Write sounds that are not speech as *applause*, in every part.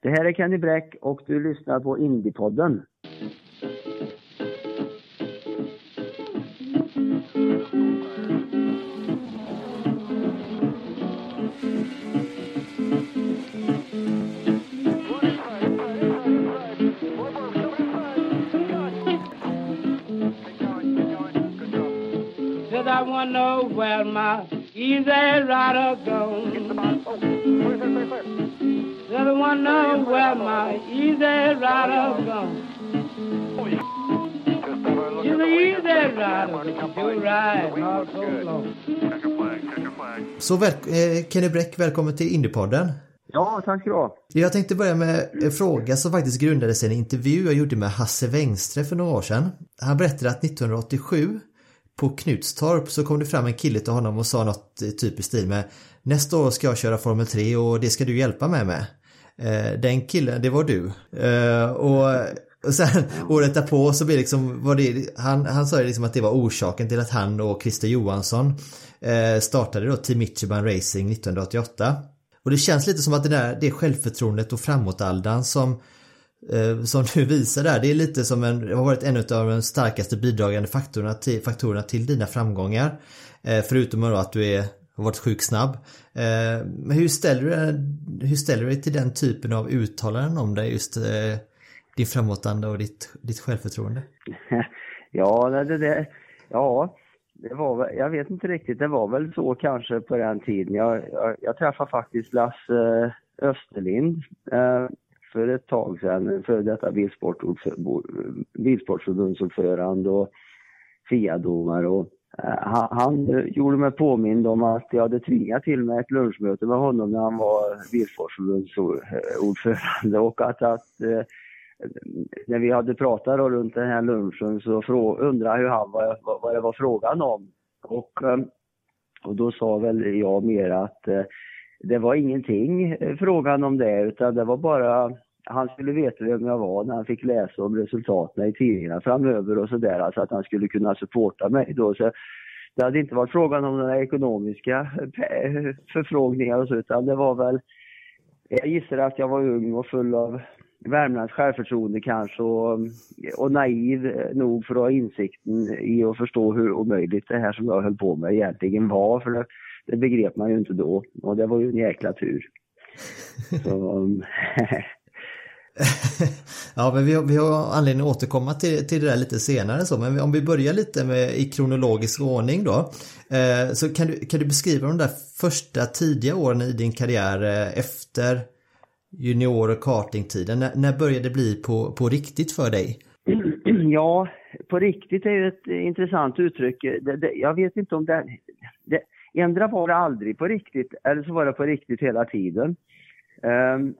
Det här är Kenny Bräck och du lyssnar på Indiepodden. I wanna know where my easy rider gone. I wanna know where my easy rider gone. She's an easy rider, do ride all so long. Så väl, eh, Kenny Bräck, välkommen till Indiepodden. Ja, tack ska du ha. Jag tänkte börja med en fråga som faktiskt grundade sig i en intervju jag gjorde med Hasse Wengström för några år sedan. Han berättade att 1987 på Knutstorp så kom det fram en kille till honom och sa något eh, typ i stil med Nästa år ska jag köra Formel 3 och det ska du hjälpa mig med. Eh, Den killen, det var du. Eh, Och, och sen året därpå så det liksom, var det, han, han sa liksom att det var orsaken till att han och Christer Johansson eh, startade då Team Ichiban Racing 1988. Och det känns lite som att det där, det självförtroendet och framåtaldan som Eh, som du visar där, det är lite som en, det har varit en av de starkaste bidragande faktorerna till, faktorerna till dina framgångar. Eh, förutom då att du är, har varit sjukt snabb. Eh, men hur ställer, du, dig- hur ställer du dig till den typen av uttalanden om dig, just din framåtanda och ditt, ditt självförtroende? *laughs* Ja, det, det, ja, det var väl, jag vet inte riktigt, det var väl så kanske på den tiden. Jag, jag, jag träffade faktiskt Lasse Österlind för ett tag sedan, för detta bilsportförbundsordförande och FIA-domare. Och, eh, han, han gjorde mig påmind om att jag hade tvingat till mig ett lunchmöte med honom när han var bilsportförbundsordförande och att, att eh, när vi hade pratat då runt den här lunchen så frå- undrade hur han vad, vad, vad det var frågan om. Och, eh, och då sa väl jag mer att eh, det var ingenting eh, frågan om det utan det var bara han skulle veta vem jag var när han fick läsa om resultaten i tidningarna framöver och sådär. Alltså att han skulle kunna supporta mig då. Så det hade inte varit frågan om några ekonomiska eh, förfrågningar och så utan det var väl jag gissar att jag var ung och full av Värmlands självförtroende kanske och, och naiv eh, nog för att ha insikten i att förstå hur omöjligt det här som jag höll på med egentligen var. För det, det begrep man ju inte då och det var ju en jäkla tur. *laughs* Så, um, *laughs* *laughs* ja, men vi har, vi har anledning att återkomma till, till det där lite senare så, men om vi börjar lite med, i kronologisk ordning då. Eh, så kan du, kan du beskriva de där första tidiga åren i din karriär eh, efter junior och kartingtiden? När, när började det bli på, på riktigt för dig? *clears throat* ja, på riktigt är ju ett intressant uttryck. Det, det, jag vet inte om det, det... Ändra var det aldrig på riktigt, eller så var det på riktigt hela tiden. Ehm,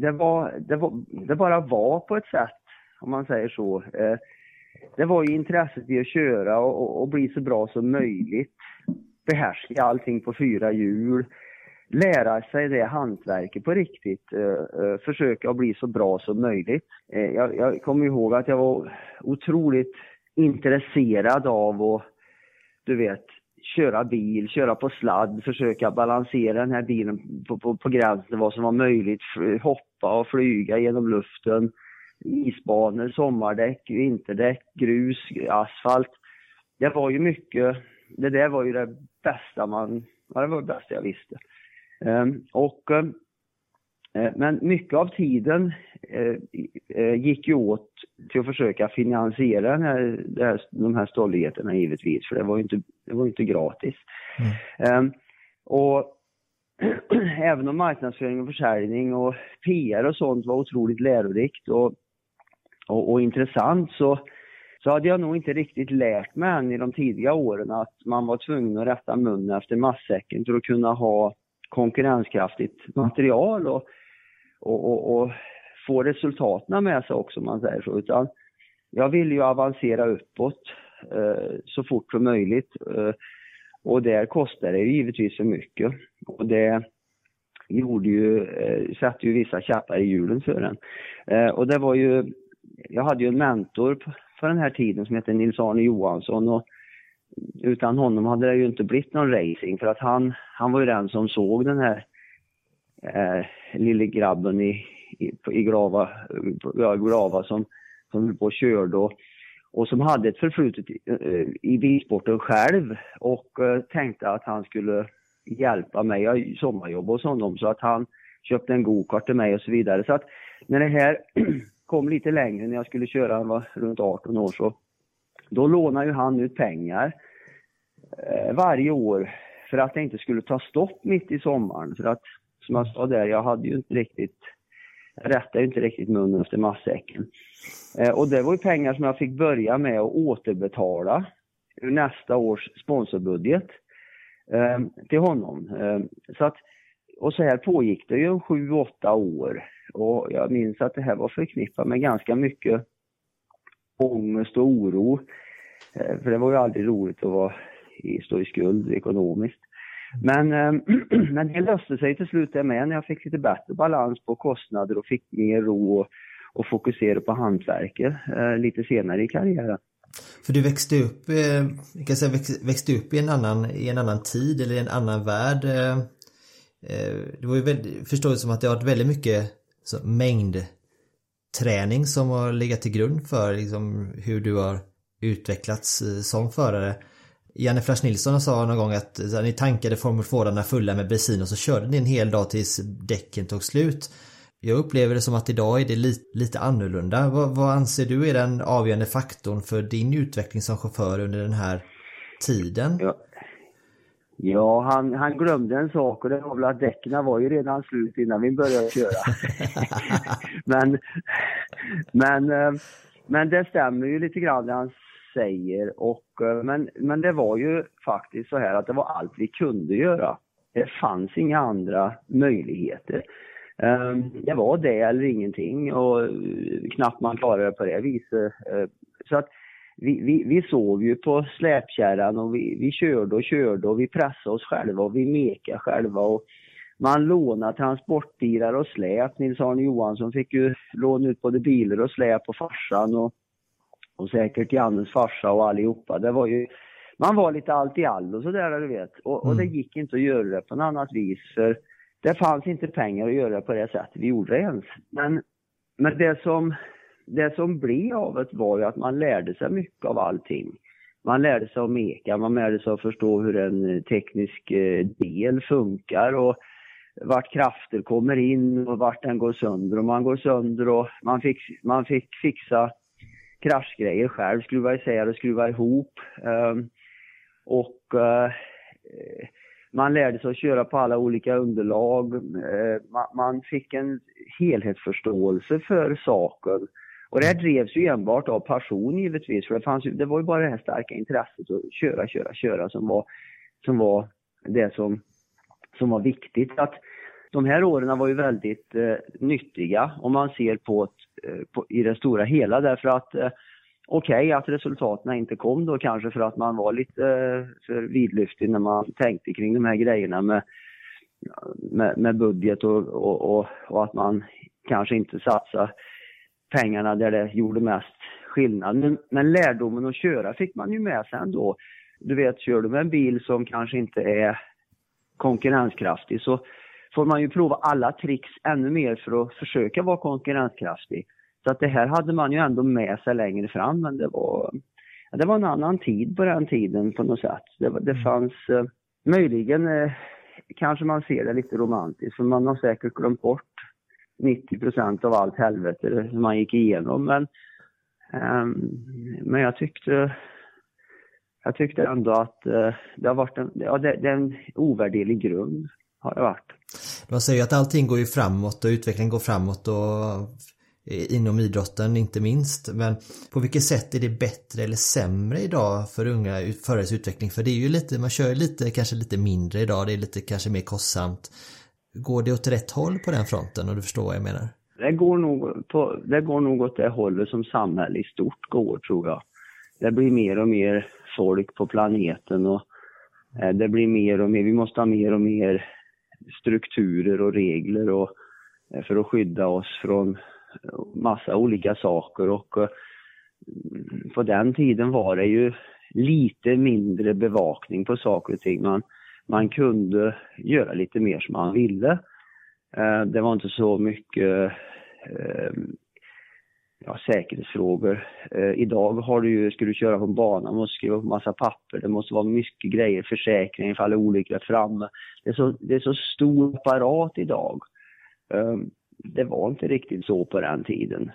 det, var, det, var, det bara var på ett sätt, om man säger så. Eh, det var ju intresset i att köra och, och, och bli så bra som möjligt. Behärska allting på fyra hjul. Lära sig det hantverket på riktigt. Eh, eh, försöka att bli så bra som möjligt. Eh, jag, jag kommer ihåg att jag var otroligt intresserad av att, du vet, köra bil, köra på sladd, försöka balansera den här bilen på, på, på gränsen till vad som var möjligt, hoppa och flyga genom luften, isbanor, sommardäck, vinterdäck, grus, asfalt. Det var ju mycket, det där var ju det bästa man, ja, det var det bästa jag visste. Um, och um, men mycket av tiden eh, eh, gick ju åt till att försöka finansiera den här, de här stolligheterna givetvis, för det var ju inte, det var inte gratis. Mm. Um, och *clears throat* även om marknadsföring och försäljning och PR och sånt var otroligt lärorikt och, och, och intressant så, så hade jag nog inte riktigt lärt mig än i de tidiga åren att man var tvungen att rätta munnen efter matsäcken för att kunna ha konkurrenskraftigt material och, och, och, och få resultaten med sig också om man säger så. Utan jag ville ju avancera uppåt eh, så fort som möjligt. Eh, och där kostar det ju givetvis för mycket. Och det gjorde ju, eh, satte ju vissa käppar i hjulen för en. Eh, och det var ju, jag hade ju en mentor på, på den här tiden som hette Nils-Arne Johansson och utan honom hade det ju inte blivit någon racing för att han, han var ju den som såg den här eh, lille grabben i, i, i Grava, ja, Grava som, som höll på och körde och, och som hade ett förflutet i, eh, i bilsporten själv och eh, tänkte att han skulle hjälpa mig. Jag sommarjobbade hos honom så att han köpte en gokart till mig och så vidare. Så att när det här *clears throat* kom lite längre när jag skulle köra, han var runt 18 år så då lånade ju han ut pengar eh, varje år för att det inte skulle ta stopp mitt i sommaren. För att som jag sa där, jag hade ju inte riktigt, jag rättade ju inte riktigt munnen efter matsäcken. Eh, och det var ju pengar som jag fick börja med att återbetala ur nästa års sponsorbudget eh, till honom. Eh, så att, och så här pågick det ju sju, åtta år. Och jag minns att det här var förknippat med ganska mycket ångest och oro. Eh, för det var ju aldrig roligt att vara i, stå i skuld ekonomiskt. Men, eh, *clears throat* men det löste sig till slut det med när jag fick lite bättre balans på kostnader och fick mer ro och, och fokusera på hantverket eh, lite senare i karriären. För du växte upp, eh, kan säga, växte upp i en annan, i en annan tid eller i en annan värld. Eh, eh det var ju väldigt, förstår som att det har varit väldigt mycket så, mängd träning som har legat till grund för liksom, hur du har utvecklats eh, som förare. Janne Flash Nilsson sa någon gång att här, ni tankade Formel 4 fulla med bensin och så körde ni en hel dag tills däcken tog slut. Jag upplever det som att idag är det lite, lite annorlunda. Vad, vad anser du är den avgörande faktorn för din utveckling som chaufför under den här tiden? Ja, ja han, han glömde en sak och det var väl att däcken var ju redan slut innan vi började köra. *laughs* *laughs* men, men, eh, men det stämmer ju lite grann det han säger. Och, eh, men, men det var ju faktiskt så här att det var allt vi kunde göra. Det fanns inga andra möjligheter. Ehm, det var det eller ingenting och eh, knappt man klarade det på det viset. Eh, så att vi, vi, vi sov ju på släpkärran och vi, vi körde och körde och vi pressade oss själva och vi mekade själva. Och man lånade transportbilar och släp. Nils-Arne Johansson fick ju låna ut både bilar och släp på farsan och och säkert Jannes farsa och allihopa. Det var ju, man var lite allt i all och sådär du vet. Och, och det mm. gick inte att göra det på något annat vis för det fanns inte pengar att göra det på det sättet vi gjorde det ens. Men, men det som, det som blev av det var ju att man lärde sig mycket av allting. Man lärde sig att meka, man lärde sig att förstå hur en teknisk eh, del funkar och vart krafter kommer in och vart den går sönder och man går sönder och man fick, man fick fixa kraschgrejer själv, skruva isär ehm, och skruva ihop. Och man lärde sig att köra på alla olika underlag. Eh, man, man, fick en helhetsförståelse för saken. Och det här drevs ju enbart av passion givetvis, för det, fanns det var ju bara det här starka intresset att köra, köra, köra som var, som var det som, som var viktigt. Att de här åren var ju väldigt eh, nyttiga om man ser på, eh, på, i det stora hela därför att eh, okej okay, att resultaten inte kom då kanske för att man var lite eh, för vidlyftig när man tänkte kring de här grejerna med, med, med budget och, och, och, och, att man kanske inte satsade pengarna där det gjorde mest skillnad. Men, men lärdomen att köra fick man ju med sig ändå. Du vet, kör du med en bil som kanske inte är konkurrenskraftig så får man ju prova alla tricks ännu mer för att försöka vara konkurrenskraftig. Så att det här hade man ju ändå med sig längre fram men det var, det var en annan tid på den tiden på något sätt. Det, det mm. fanns eh, möjligen eh, kanske man ser det lite romantiskt för man har säkert glömt bort 90 procent av allt helvete som man gick igenom. Men, um, men jag tyckte jag tyckte ändå att uh, det har varit en, ja, det, det är en ovärderlig grund. Har det varit. Man säger ju att allting går ju framåt och utvecklingen går framåt och inom idrotten inte minst. Men på vilket sätt är det bättre eller sämre idag för unga förares utveckling? För det är ju lite, man kör lite, kanske lite mindre idag, det är lite kanske mer kostsamt. Går det åt rätt håll på den fronten och du förstår vad jag menar? Det går nog, på, det går nog åt det hållet som samhälle i stort går tror jag. Det blir mer och mer folk på planeten och eh, det blir mer och mer, vi måste ha mer och mer strukturer och regler och, eh, för att skydda oss från eh, massa olika saker och eh, på den tiden var det ju lite mindre bevakning på saker och ting. Man, man kunde göra lite mer som man ville. Det var inte så mycket ja, säkerhetsfrågor. Idag har du ju, ska du köra på banan, måste skriva på massa papper, det måste vara mycket grejer, försäkring ifall olycka är framme. Det är, så, det är så stor apparat idag det var inte riktigt så på den tiden.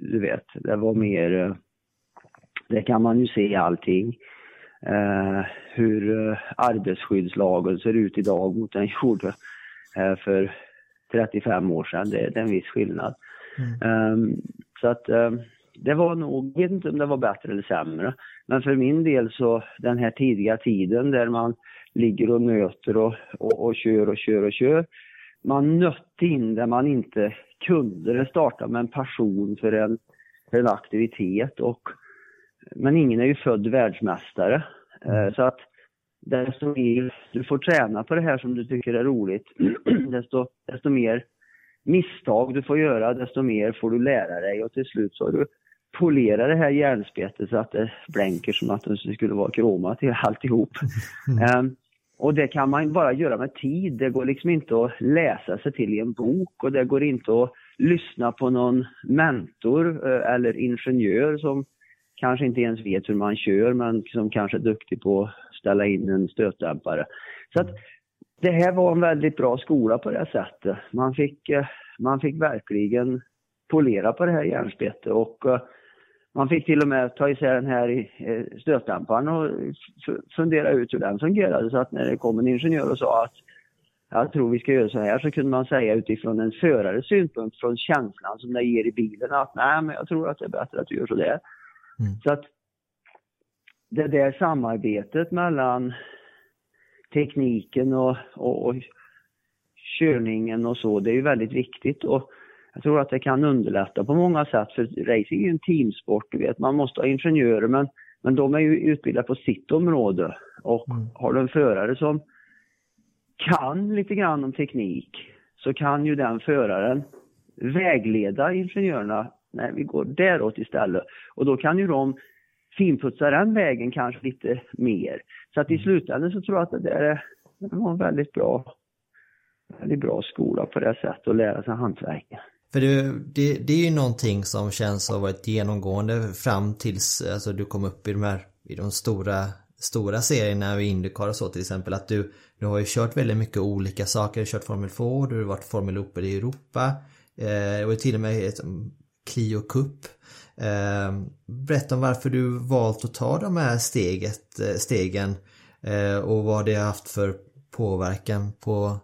Du vet, det var mer, eh, det kan man ju se i allting. Eh, hur eh, arbetsskyddslagen ser ut idag mot den *laughs* gjorde eh, för 35 år sedan. Det, det är en viss skillnad. Mm. Um, så att eh, det var nog, jag vet inte om det var bättre eller sämre, men för min del så den här tidiga tiden där man ligger och nöter och, och, och kör och kör och kör, man nötte in där man inte kunde. Det startade med en passion för en, för en aktivitet och men ingen är ju född världsmästare. Mm. Så att desto mer du får träna på det här som du tycker är roligt, *clears throat* desto, desto mer misstag du får göra, desto mer får du lära dig och till slut så har du polerat det här järnspettet så att det blänker som att det skulle vara kromat till alltihop. Mm. Um, och det kan man bara göra med tid. Det går liksom inte att läsa sig till i en bok och det går inte att lyssna på någon mentor eh, eller ingenjör som kanske inte ens vet hur man kör men som kanske är duktig på att ställa in en stötdämpare. Så att det här var en väldigt bra skola på det sättet. Man fick, eh, man fick verkligen polera på det här järnspettet och eh, man fick till och med ta isär den här eh, stötdämparen och fundera ut hur den fungerade. Så att när det kom en ingenjör och sa att jag tror vi ska göra så här så kunde man säga utifrån en förares synpunkt, från känslan som det ger i bilen att nej men jag tror att det är bättre att du gör så där. Mm. Så att det där samarbetet mellan tekniken och, och, och körningen och så, det är ju väldigt viktigt. Och jag tror att det kan underlätta på många sätt för racing är ju en teamsport, du vet. Man måste ha ingenjörer men, men de är ju utbildade på sitt område. Och mm. har du en förare som kan lite grann om teknik så kan ju den föraren vägleda ingenjörerna. Nej, vi går däråt istället. Och då kan ju de finputsa den vägen kanske lite mer. Så att i mm. slutändan så tror jag att det är, det var en väldigt bra, väldigt bra skola på det sättet att lära sig hantverket. För det, det, det, är ju någonting som känns ha varit genomgående fram tills alltså, du kom upp i de här i de stora, stora serierna i Indycar och så till exempel att du, du har ju kört väldigt mycket olika saker, du har kört Formel 2, du har varit Formel Opel i Europa eh, och till och med ett Clio Cup. Ehm, berätta om varför du valt att ta de här steget, eh, stegen eh, och vad det har haft för påverkan på,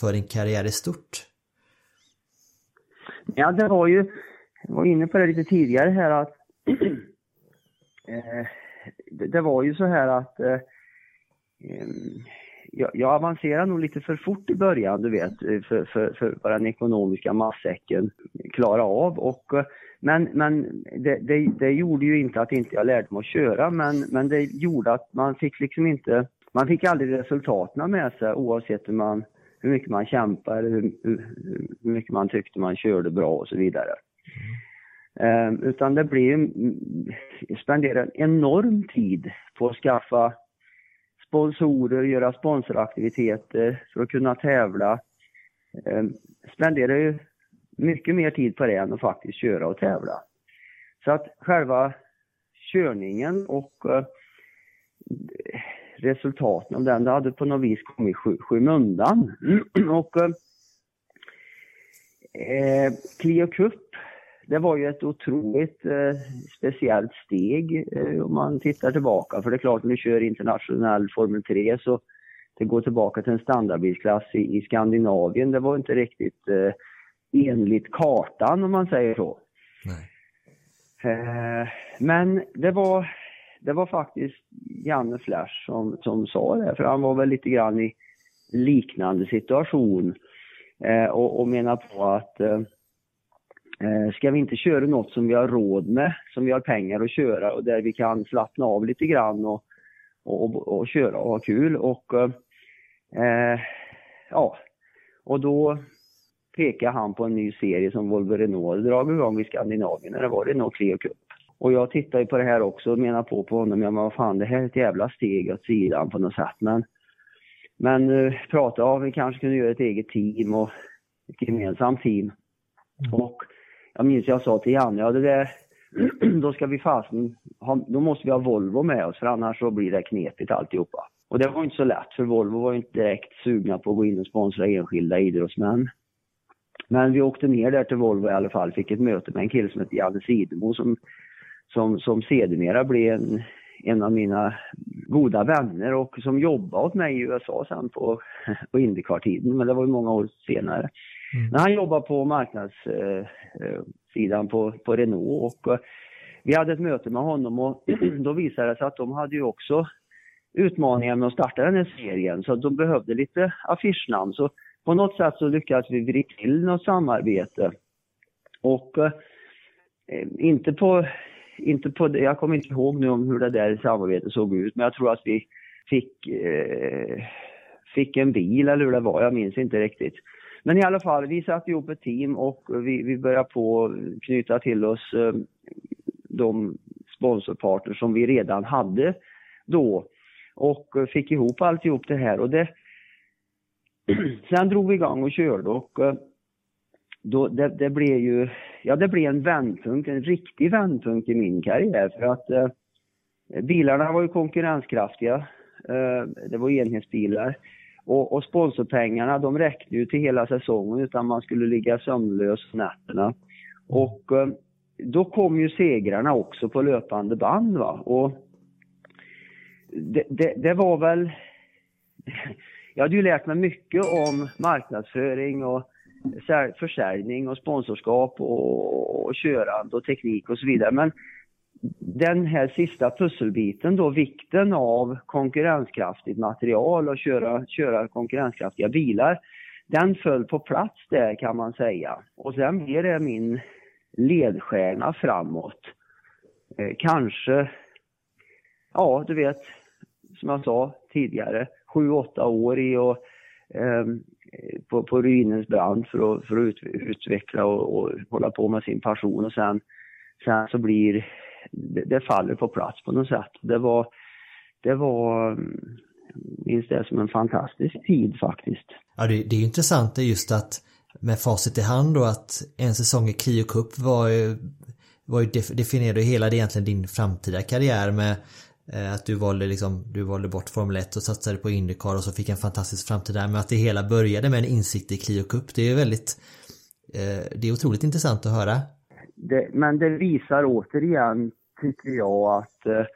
för din karriär i stort. Ja, det var ju, jag var inne på det lite tidigare här att *clears throat* eh, det, var ju så här att ehm, jag, jag avancerade nog lite för fort i början, du vet, eh, för, för, för vad den ekonomiska matsäcken klara av. Och, eh, men men det, det, det, gjorde ju inte att inte jag lärde mig att köra, men, men det gjorde att man fick liksom inte, man fick aldrig resultaten med sig oavsett hur man hur mycket man kämpade, eller hur, hur, mycket man tyckte man körde bra och så vidare. Um, utan det blev, mm, spenderar en enorm tid på att skaffa sponsorer, göra sponsoraktiviteter för att kunna tävla. Ehm, spenderar ju mycket mer tid på det än att faktiskt köra och tävla. Så att själva körningen och eh, resultaten av den. Det hade på något vis kommit i skymundan. *clears throat* och, eh, eh, Clio Cup, det var ju ett otroligt eh, speciellt steg eh, om man tittar tillbaka. För det är klart, när du kör internationell Formel 3 så det går tillbaka till en standardbilsklass i, i Skandinavien. Det var inte riktigt eh, enligt kartan om man säger så. Eh, men det var, det var faktiskt Janne Flash som, som sa det, för han var väl lite grann i liknande situation eh, och, och menar på att eh, eh, ska vi inte köra något som vi har råd med, som vi har pengar att köra och där vi kan slappna av lite grann och, och, och, och köra och ha kul och eh, ja, och då pekade han på en ny serie som Volvo Renault dragit igång i Skandinavien när det var Renault Clio Cup. Och jag tittar ju på det här också och menar på på honom, ja men vad fan det här är ett jävla steg åt sidan på något sätt. Men, men uh, prata om vi kanske kunde göra ett eget team och ett gemensamt team. Mm. Och jag minns jag sa till Janne, ja det där, *clears throat* då ska vi fasen, då måste vi ha Volvo med oss för annars så blir det knepigt alltihopa. Och det var inte så lätt för Volvo var inte direkt sugna på att gå in och sponsra enskilda idrottsmän. Men vi åkte ner där till Volvo i alla fall, fick ett möte med en kille som hette Janne Sidemo som, som, som sedermera blev en, en av mina goda vänner och som jobbade åt mig i USA sen på, *laughs* på Indycar-tiden, men det var ju många år senare. Mm. Men han jobbade på marknadssidan eh, på, på Renault och eh, vi hade ett möte med honom och *clears throat* då visade det sig att de hade ju också utmaningar med att starta den här serien så de behövde lite affischnamn. Så på något sätt så lyckades vi vrida till något samarbete. Och eh, inte på, inte på, det, jag kommer inte ihåg nu om hur det där samarbetet såg ut, men jag tror att vi fick, eh, fick en bil eller hur det var, jag minns inte riktigt. Men i alla fall, vi satte ihop ett team och vi, vi började på knyta till oss eh, de sponsorpartner som vi redan hade då och fick ihop alltihop det här. Och det, *clears throat* Sen drog vi igång och körde och eh, då, det, det blev ju, ja det blev en vändpunkt, en riktig vändpunkt i min karriär för att eh, bilarna var ju konkurrenskraftiga. Eh, det var enhetsbilar. Och, och sponsorpengarna de räckte ju till hela säsongen utan man skulle ligga sömnlös nätterna. Och eh, då kom ju segrarna också på löpande band va. Och det, det, det var väl *laughs* jag hade ju lärt mig mycket om marknadsföring och försäljning och sponsorskap och, och körande och teknik och så vidare. Men den här sista pusselbiten då, vikten av konkurrenskraftigt material och köra, köra konkurrenskraftiga bilar, den föll på plats där kan man säga. Och sen blir det min ledstjärna framåt. Eh, kanske, ja du vet, som jag sa tidigare, sju, åtta år i och, eh, på, på ruinens brant för att, för att ut, utveckla och, och, hålla på med sin passion och sen, sen så blir det, det faller på plats på något sätt. Det var, det var minns det som en fantastisk tid faktiskt. Ja, det, det är intressant det just att med facit i hand då att en säsong i Krio Cup var ju, var ju definierade hela egentligen din framtida karriär med att du valde, liksom, du valde bort Formel 1 och satsade på Indycar och så fick en fantastisk framtid där. Men att det hela började med en insikt i Clio Cup. Det är väldigt, eh, det är otroligt intressant att höra. Det, men det visar återigen, tycker jag, att eh,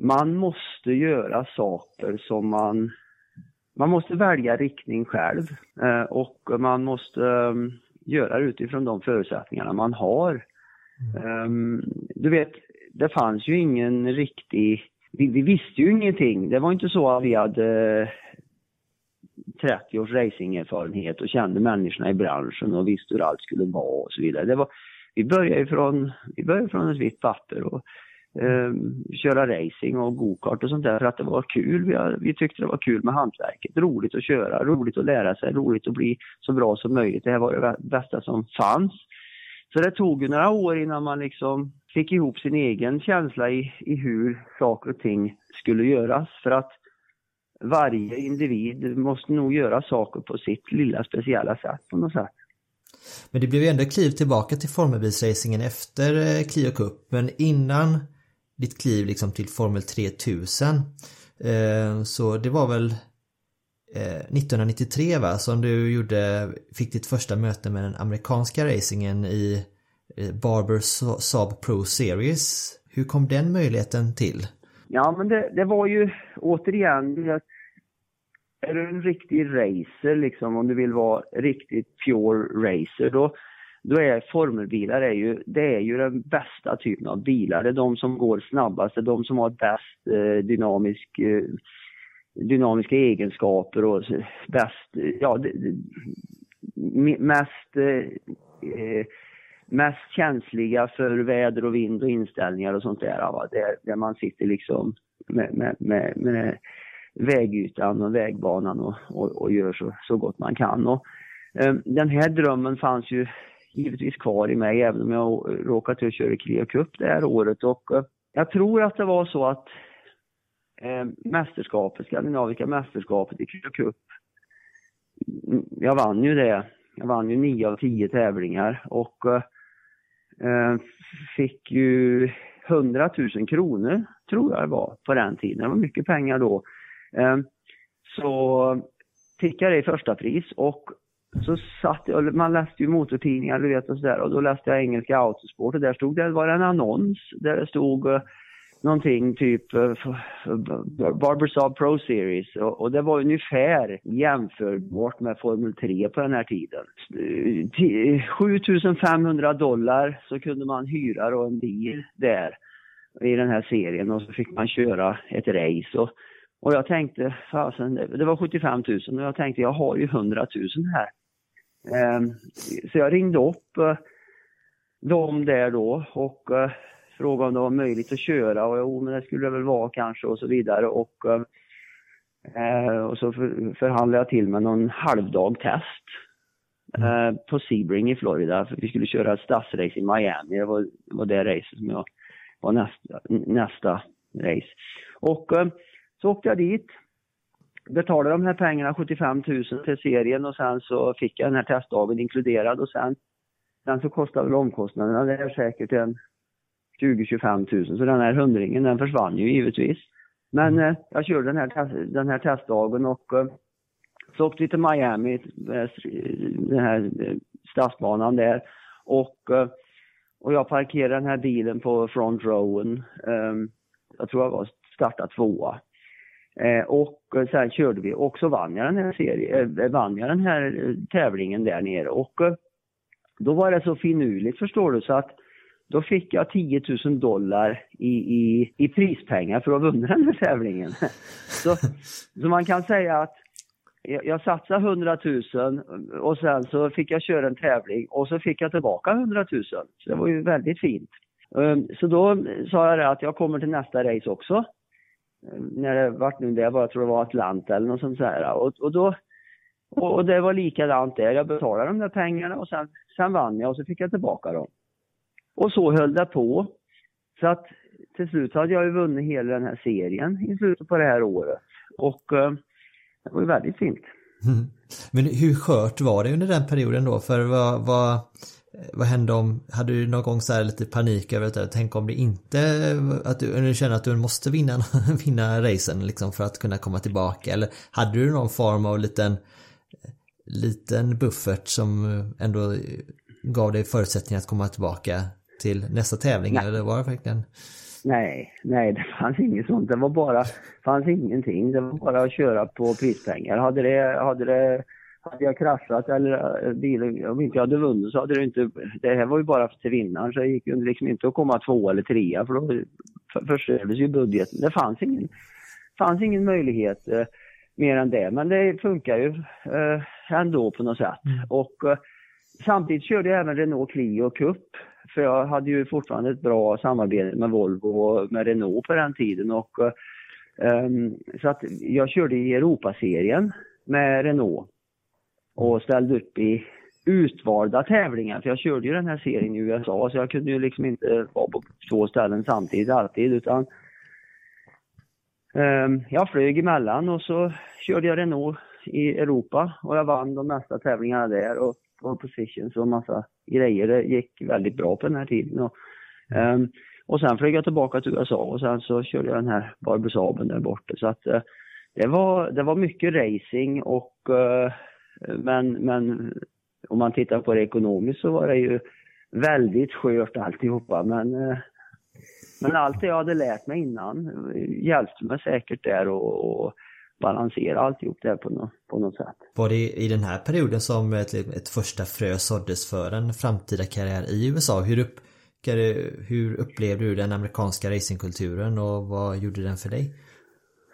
man måste göra saker som man man måste välja riktning själv och man måste göra det utifrån de förutsättningarna man har. Mm. Ehm, du vet, det fanns ju ingen riktig, vi, vi, visste ju ingenting. Det var inte så att vi hade eh, 30 års racingerfarenhet och kände människorna i branschen och visste hur allt skulle vara och så vidare. Det var, vi började från, vi började från ett vitt papper och eh, köra racing och gokart och sånt där för att det var kul. Vi, vi tyckte det var kul med hantverket, roligt att köra, roligt att lära sig, roligt att bli så bra som möjligt. Det här var det bästa som fanns. Så det tog ju några år innan man liksom fick ihop sin egen känsla i, i hur saker och ting skulle göras. För att varje individ måste nog göra saker på sitt lilla speciella sätt på något sätt. Men det blev ju ändå kliv tillbaka till formelbilsracingen efter eh, Clio Cup. Men innan ditt kliv liksom till Formel 3000 eh, så det var väl Eh, 1993 va, som du gjorde, fick ditt första möte med den amerikanska racingen i eh, Barber Saab Pro Series. Hur kom den möjligheten till? Ja, men det, det var ju återigen, är du en riktig racer, liksom, om du vill vara riktigt pure racer, då, då är formelbilar är ju, det är ju den bästa typen av bilar. Det är de som går snabbast, det är de som har bäst eh, dynamisk, eh, dynamiska egenskaper och bäst, ja, mest eh, eh, mest känsliga för väder och vind och inställningar och sånt där. Va? Där, där man sitter liksom med, med, med, med vägytan och vägbanan och, och, och, gör så, så gott man kan. Och, eh, den här drömmen fanns ju givetvis kvar i mig även om jag råkat köra Clio Cup det här året. Och, eh, jag tror att det var så att eh, mästerskapet, skandinaviska mästerskapet i Cup, mm, jag vann ju det. Jag vann ju nio av tio tävlingar och eh, eh fick ju 100 000 kronor, tror jag det var, på den tiden. Det var mycket pengar då. Eh, så fick jag det i första pris och så satt jag, man läste ju motortidningar du vet och sådär och då läste jag engelska Autosport och där stod det, var en annons där det stod eh, någonting typ uh, Pro Series och, och, det var ungefär jämförbart med Formel 3 på den här tiden. 7500 dollar så kunde man hyra då en bil där i den här serien och så fick man köra ett race och, och jag tänkte, fasen, det var 75 000 och jag tänkte jag har ju 100 000 här. Um, så jag ringde upp eh, uh, dem där då och uh, frågade om det var möjligt att köra och jo, men det skulle det väl vara kanske och så vidare. Och, eh, och så för, förhandlade jag till med någon halvdag test mm. eh, på Sebring i Florida. För vi skulle köra ett stadsrace i Miami. Det var, var det racet som jag var nästa, nästa race. Och eh, så åkte jag dit betalade de här pengarna, 75 000 till serien och sen så fick jag den här testdagen inkluderad och sen, sen så kostade väl omkostnaderna det är säkert en 20-25 000. Så den här hundringen den försvann ju givetvis. Men mm. eh, jag körde den här, den här testdagen och eh, så åkte vi till Miami, eh, den här eh, stadsbanan där. Och, eh, och jag parkerade den här bilen på front rowen. Ehm, jag tror jag var starta tvåa. Och sen körde vi och så vann jag den här serien, vann jag den här tävlingen där nere. Och då var det så finurligt förstår du så att då fick jag 10 000 dollar i, i, i prispengar för att ha vunnit den här tävlingen. *laughs* Så, så man kan säga att jag, jag satsade 100 000 och sen så fick jag köra en tävling och så fick jag tillbaka 100 000. Så det var ju väldigt fint. Ehm, så då sa jag att jag kommer till nästa race också. Ehm, när det vart nu det var, jag tror det var Atlanta eller något sånt där. Och, och då och det var likadant där. Jag betalade de där pengarna och sen, sen vann jag och så fick jag tillbaka dem. Och så höll det på. Så att till slut hade jag ju vunnit hela den här serien i slutet på det här året. Och eh, det var ju väldigt fint. Mm. Men hur skört var det under den perioden då? För vad, vad, vad hände om, hade du någon gång så här lite panik över det? Tänk om det inte, att du, du känner att du måste vinna, *laughs* vinna racen liksom för att kunna komma tillbaka? Eller hade du någon form av liten, liten buffert som ändå gav dig förutsättningar att komma tillbaka till nästa tävling nej. eller var det verkligen? Nej, nej det fanns inget sånt. Det var bara, fanns ingenting. Det var bara att köra på prispengar. Hade det, hade det, hade jag kraschat eller eh, bilen, om inte jag hade vunnit så hade det inte, det här var ju bara till vinnaren så det gick ju liksom inte att komma två eller trea för då förstördes ju budgeten. Det fanns ingen, fanns ingen möjlighet eh, mer än det. Men det funkar ju eh, ändå på något sätt. Mm. Och eh, samtidigt körde jag även Renault Clio Cup för jag hade ju fortfarande ett bra samarbete med Volvo och med Renault på den tiden. Och, um, så att jag körde i Europaserien med Renault och ställde upp i utvalda tävlingar. För jag körde ju den här serien i USA så jag kunde ju liksom inte vara på två ställen samtidigt alltid utan um, jag flög emellan och så körde jag Renault i Europa och jag vann de mesta tävlingarna där och på positions och massa grejer. Det gick väldigt bra på den här tiden. Och, um, och sen flög jag tillbaka till USA och sen så körde jag den här Barbersaaben där borta. Så att uh, det var, det var mycket racing och uh, men, men om man tittar på det ekonomiskt så var det ju väldigt skört alltihopa men eh, men allt det jag hade lärt mig innan hjälpte mig säkert där och, och balansera alltihop där på något, på något sätt. Var det i den här perioden som ett, ett första frö såddes för en framtida karriär i USA? Hur, upp, hur upplevde du den amerikanska racingkulturen och vad gjorde den för dig?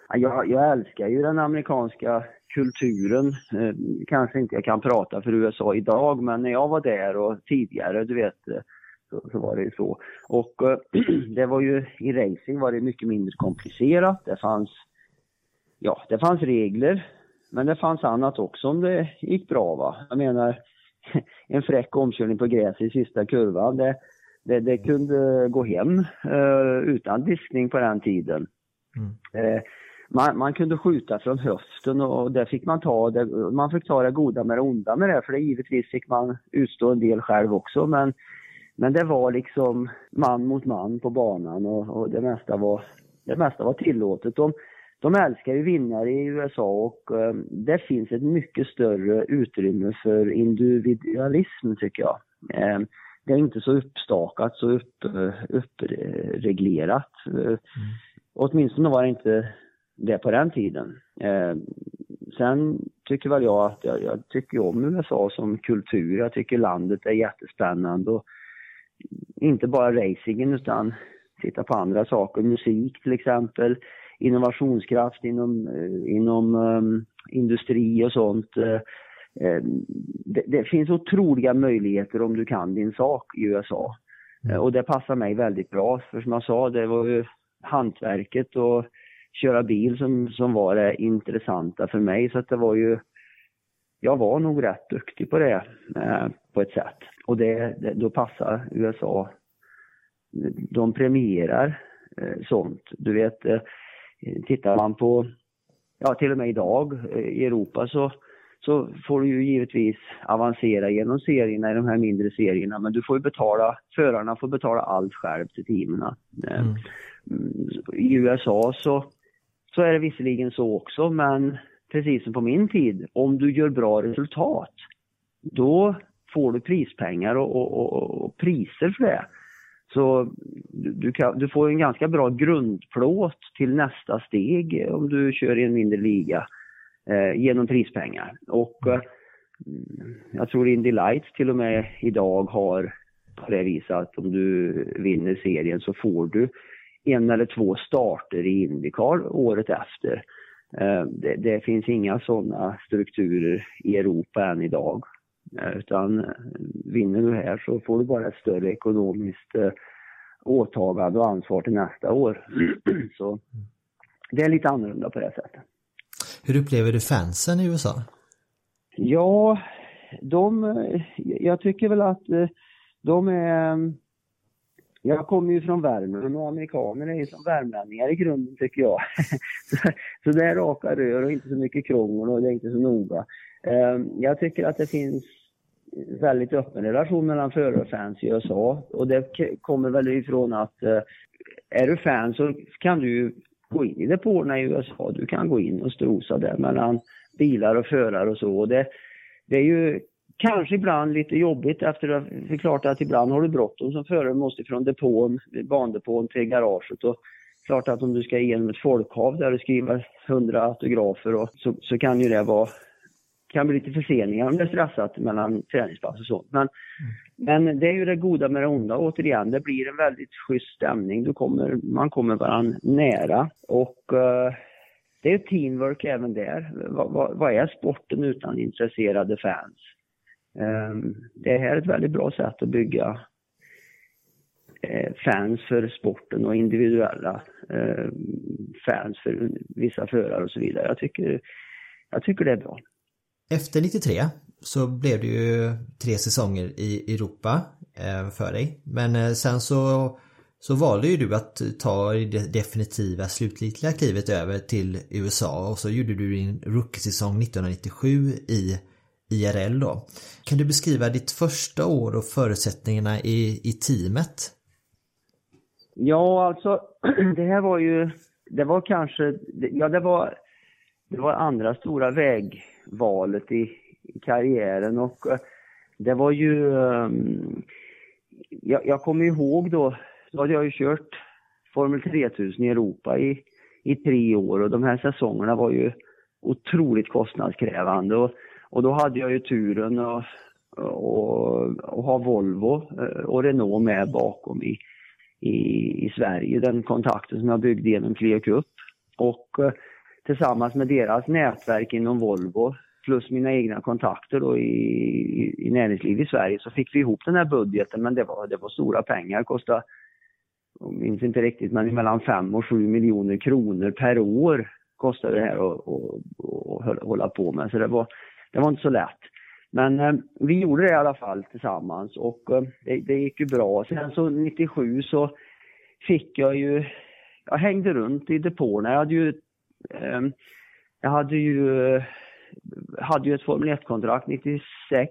Jag, jag älskar ju den amerikanska kulturen. Eh, kanske inte jag kan prata för USA idag, men när jag var där och tidigare, du vet, eh, så, så var det ju så. Och eh, *clears throat* det var ju, i racing var det mycket mindre komplicerat. Det fanns, ja, det fanns regler, men det fanns annat också om det gick bra va. Jag menar, *laughs* en fräck omkörning på gräs i sista kurvan, det, det, det kunde gå hem uh, utan diskning på den tiden. Mm. Uh, man, man, kunde skjuta från höften och det fick man ta, det, man fick ta det goda med det onda med det för det givetvis fick man utstå en del själv också men, men det var liksom man mot man på banan och, och det, mesta var, det mesta var tillåtet. De, de älskar ju vinnare i USA och eh, det finns ett mycket större utrymme för individualism tycker jag. Eh, det är inte så uppstakat, så upp, eh, uppreglerat. Mm. Åtminstone var det inte det på den tiden. Eh, sen tycker väl jag att jag, jag, tycker om USA som kultur. Jag tycker landet är jättespännande och inte bara racingen utan titta på andra saker, musik till exempel, innovationskraft inom, eh, inom um, industri och sånt. Uh, det, det, finns otroliga möjligheter om du kan din sak i USA. Uh, och det passar mig väldigt bra, för som jag sa, det var ju hantverket och köra bil som, som var det intressanta för mig. Så att det var ju, jag var nog rätt duktig på det eh, på ett sätt. Och det, det, då passar USA. De premierar eh, sånt. Du vet, eh, tittar man på, ja till och med idag eh, i Europa så så får du ju givetvis avancera genom serierna i de här mindre serierna men du får ju betala, förarna får betala allt själv till teamen. Eh, mm. I USA så så är det visserligen så också, men precis som på min tid, om du gör bra resultat, då får du prispengar och, och, och, och priser för det. Så du, kan, du, får en ganska bra grundplåt till nästa steg om du kör i en mindre liga eh, genom prispengar. Och eh, jag tror Indy Lights till och med idag har på det viset att om du vinner serien så får du en eller två starter i Indycar året efter. Eh, det, det finns inga sådana strukturer i Europa än idag. Eh, utan eh, vinner du här så får du bara ett större ekonomiskt åtagande och ansvar till nästa år. *clears throat* Så det är lite annorlunda på det sättet. Hur upplever du fansen i USA? Ja, de, jag tycker väl att de är jag kommer ju från Värmland och amerikaner är ju som värmlänningar i grunden tycker jag. *laughs* så, det är raka rör och inte så mycket krångel och det är inte så noga. Ehm, jag tycker att det finns väldigt öppen relation mellan förare och fans i USA och det kommer väl ifrån att eh, är du fan så kan du gå in i depåerna i USA. Du kan gå in och strosa där mellan bilar och förare och så. Och det, det är ju Kanske ibland lite jobbigt efter att, det är klart att ibland har du bråttom som förare, måste från depån, bandepån till garaget och klart att om du ska igenom ett folkhav där och skriva hundra autografer och så, så kan ju det vara kan bli lite förseningar om det är stressat mellan träningspass och sånt. Men, mm. men det är ju det goda med det onda återigen. Det blir en väldigt schysst stämning. Du kommer, man kommer varandra nära och uh, det är teamwork även där. Vad, va, vad är sporten utan intresserade fans? Um, det här är ett väldigt bra sätt att bygga eh, fans för sporten och individuella eh, fans för vissa förare och så vidare. Jag tycker, jag tycker det är bra. Efter 93 så blev det ju tre säsonger i Europa eh, för dig. Men eh, sen så, så valde ju du att ta det definitiva slutgiltiga klivet över till USA och så gjorde du din rookiesäsong 1997 i IRL då. Kan du beskriva ditt första år och förutsättningarna i, i teamet? Ja, alltså *clears throat* det här var ju, det var kanske, ja det var, det var andra stora väg valet i, i karriären och eh, det var ju, ehm, jag, jag kommer ihåg då, då hade jag ju kört Formel 3000 i Europa i, i tre år och de här säsongerna var ju otroligt kostnadskrävande och, och då hade jag ju turen att och, och ha Volvo eh, och Renault med bakom i, i, i Sverige, den kontakten som jag byggde genom Clio Cup. Och eh, tillsammans med deras nätverk inom Volvo plus mina egna kontakter då i, i, i näringslivet i Sverige så fick vi ihop den här budgeten men det var, det var stora pengar, Det kostade jag minns inte riktigt, men mellan 5 och 7 miljoner kronor per år kostade det här att hålla på med. Så det var, det var inte så lätt. Men eh, vi gjorde det i alla fall tillsammans och eh, det, det, gick ju bra. Sen så 97 så fick jag ju, jag hängde runt i depåerna. Jag hade ju, jag hade ju, hade ju ett Formel 1-kontrakt 96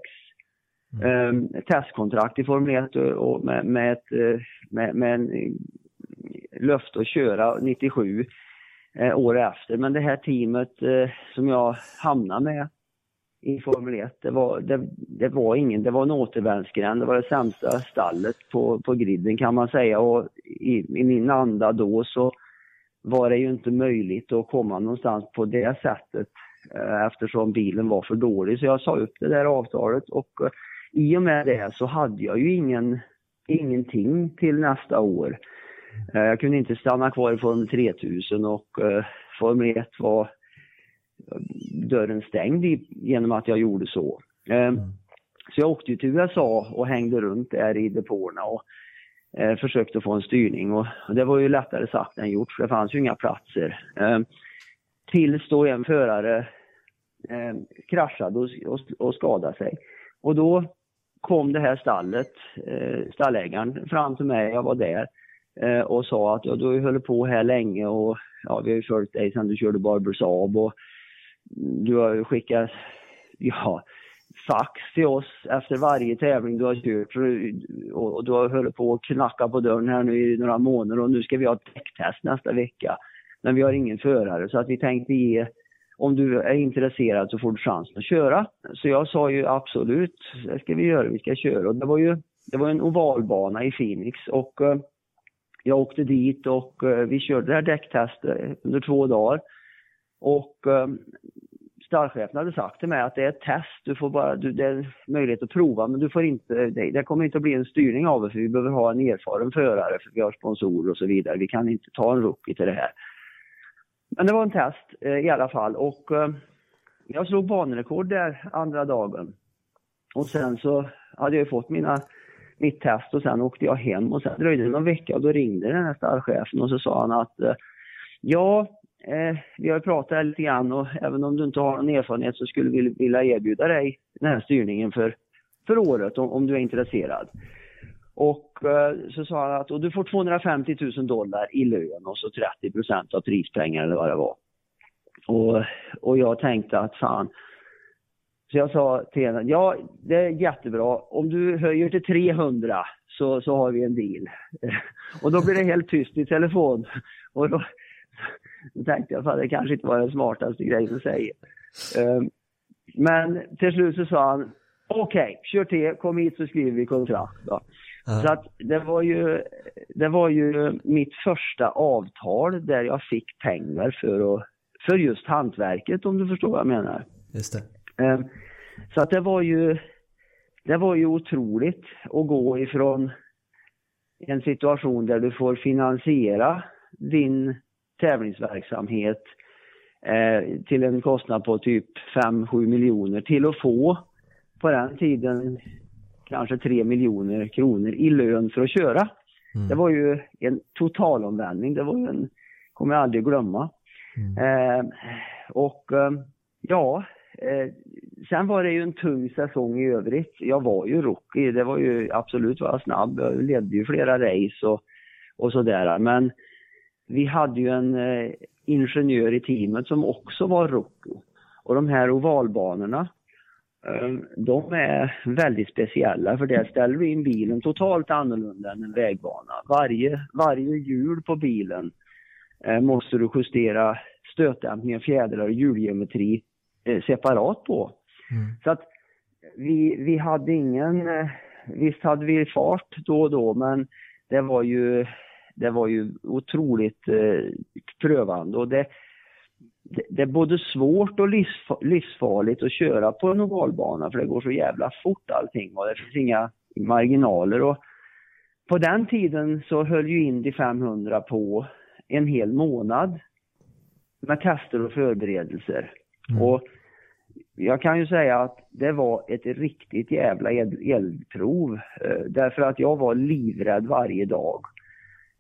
Mm. testkontrakt i Formel 1 och med, med, ett, med, med en löfte att köra 97 eh, år efter. Men det här teamet eh, som jag hamnade med i Formel 1, det var, det, det, var ingen, det var en återvändsgränd. Det var det sämsta stallet på, på griden kan man säga och i, i min anda då så var det ju inte möjligt att komma någonstans på det sättet eh, eftersom bilen var för dålig. Så jag sa upp det där avtalet och eh, i och med det så hade jag ju ingen, ingenting till nästa år. Eh, jag kunde inte stanna kvar i Formel 3000 och Formel 1 var dörren stängd genom att jag gjorde så. Mm. Så jag åkte till USA och hängde runt där i depåerna och eh, försökte få en styrning och, och, det var ju lättare sagt än gjort för det fanns ju inga platser. Eh, tills då en förare eh, kraschade och, och, och skadade sig. Och då kom det här stallet, eh, stallägaren fram till mig, jag var där eh, och sa att ja, du har ju hållit på här länge och ja, vi har ju följt dig sedan du körde Barber Saab och du har ju skickat ja, fax till oss efter varje tävling du har kört och, du har hållit på att knacka på dörren här nu i några månader och nu ska vi ha ett däcktest nästa vecka. Men vi har ingen förare så att vi tänkte ge, om du är intresserad så får du chansen att köra. Så jag sa ju absolut, det ska vi göra, vi ska köra. Och det var ju det var en ovalbana i Phoenix och eh, jag åkte dit och eh, vi körde det här däcktestet under två dagar. Och eh, stallchefen hade sagt till mig att det är ett test, du får bara, du, det är möjlighet att prova men du får inte, det, det kommer inte att bli en styrning av det för vi behöver ha en erfaren förare för vi har sponsorer och så vidare. Vi kan inte ta en rookie till det här. Men det var en test eh, i alla fall och eh, jag slog banrekord där andra dagen. Och sen så hade jag fått mina, mitt test och sen åkte jag hem och sen dröjde det någon vecka och då ringde den här stallchefen och så sa han att eh, ja, Eh, vi har pratat lite grann och även om du inte har någon erfarenhet så skulle vi vilja erbjuda dig den här styrningen för, för året om, om du är intresserad. Och eh, så sa han att och du får 250 000 dollar i lön och så 30 procent av prispengar eller vad det var. Och, och jag tänkte att fan, så jag sa till henne, ja det är jättebra, om du höjer till 300 så, så har vi en deal. *laughs* och då blir det helt tyst i telefon. Och då, då tänkte jag att det kanske inte var den smartaste grejen att säga. Ehm, men till slut så sa han, okej, okay, kör till, kom hit så skriver vi kontrakt. Då. Så att det var, ju, det var ju mitt första avtal där jag fick pengar för, att, för just hantverket om du förstår vad jag menar. Just det. Ehm, så att det var ju, det var ju otroligt att gå ifrån en situation där du får finansiera din tävlingsverksamhet eh, till en kostnad på typ 5-7 miljoner till att få på den tiden kanske 3 miljoner kronor i lön för att köra. Mm. Det var ju en totalomvändning, det var ju en, kommer jag aldrig glömma. Mm. Eh, och eh, ja, eh, sen var det ju en tung säsong i övrigt. Jag var ju rookie, det var ju absolut var jag snabb, jag ledde ju flera race och, och sådär. Men vi hade ju en eh, ingenjör i teamet som också var rookie. Och de här ovalbanorna, eh, de är väldigt speciella för där ställer du in bilen totalt annorlunda än en vägbana. Varje, varje hjul på bilen eh, måste du justera stötdämpning, fjädrar och hjulgeometri eh, separat på. Mm. Så att vi, vi hade ingen, eh, visst hade vi fart då och då men det var ju, det var ju otroligt eh, prövande och det, det, det, är både svårt och livsfarligt att köra på en ovalbana för det går så jävla fort allting och det finns inga marginaler. Och på den tiden så höll ju Indy 500 på en hel månad med tester och förberedelser. Mm. Och jag kan ju säga att det var ett riktigt jävla eldprov. Eh, därför att jag var livrädd varje dag.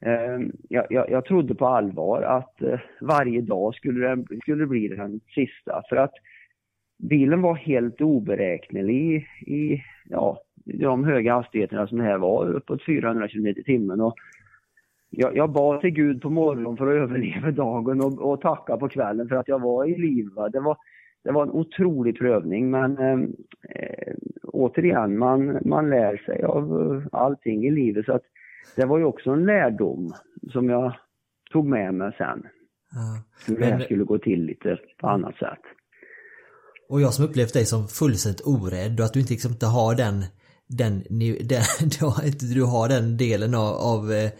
Ehm, jag, jag, jag trodde på allvar att eh, varje dag skulle det, skulle bli den sista. För att bilen var helt oberäknelig i, i ja, de höga hastigheterna som det här var, uppåt 400 km i timmen. Och jag, jag bad till Gud på morgonen för att överleva dagen och, och tacka på kvällen för att jag var i liv. Det var, det var en otrolig prövning men ehm, eh, återigen, man, man lär sig av eh, allting i livet. Så att det var ju också en lärdom som jag tog med mig sen. Ja. Hur det här skulle gå till lite på annat sätt. Och jag som upplevt dig som fullständigt orädd och att du inte, liksom, inte har den, den, *laughs* den du har den delen av, av eh,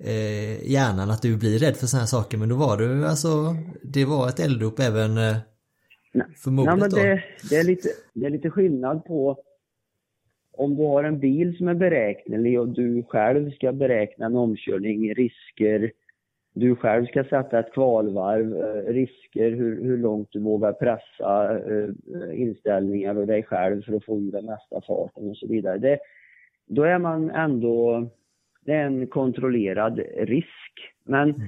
eh, hjärnan att du blir rädd för sådana här saker men då var du alltså, det var ett eldrop även eh, för modet Nej, men det, det, är lite, det är lite skillnad på om du har en bil som är beräknelig och du själv ska beräkna en omkörning, risker, du själv ska sätta ett kvalvarv, eh, risker, hur, hur långt du vågar pressa uh, inställningar och dig själv för att få ur den mesta farten och så vidare. Det, då är man ändå, det är en kontrollerad risk. Men mm.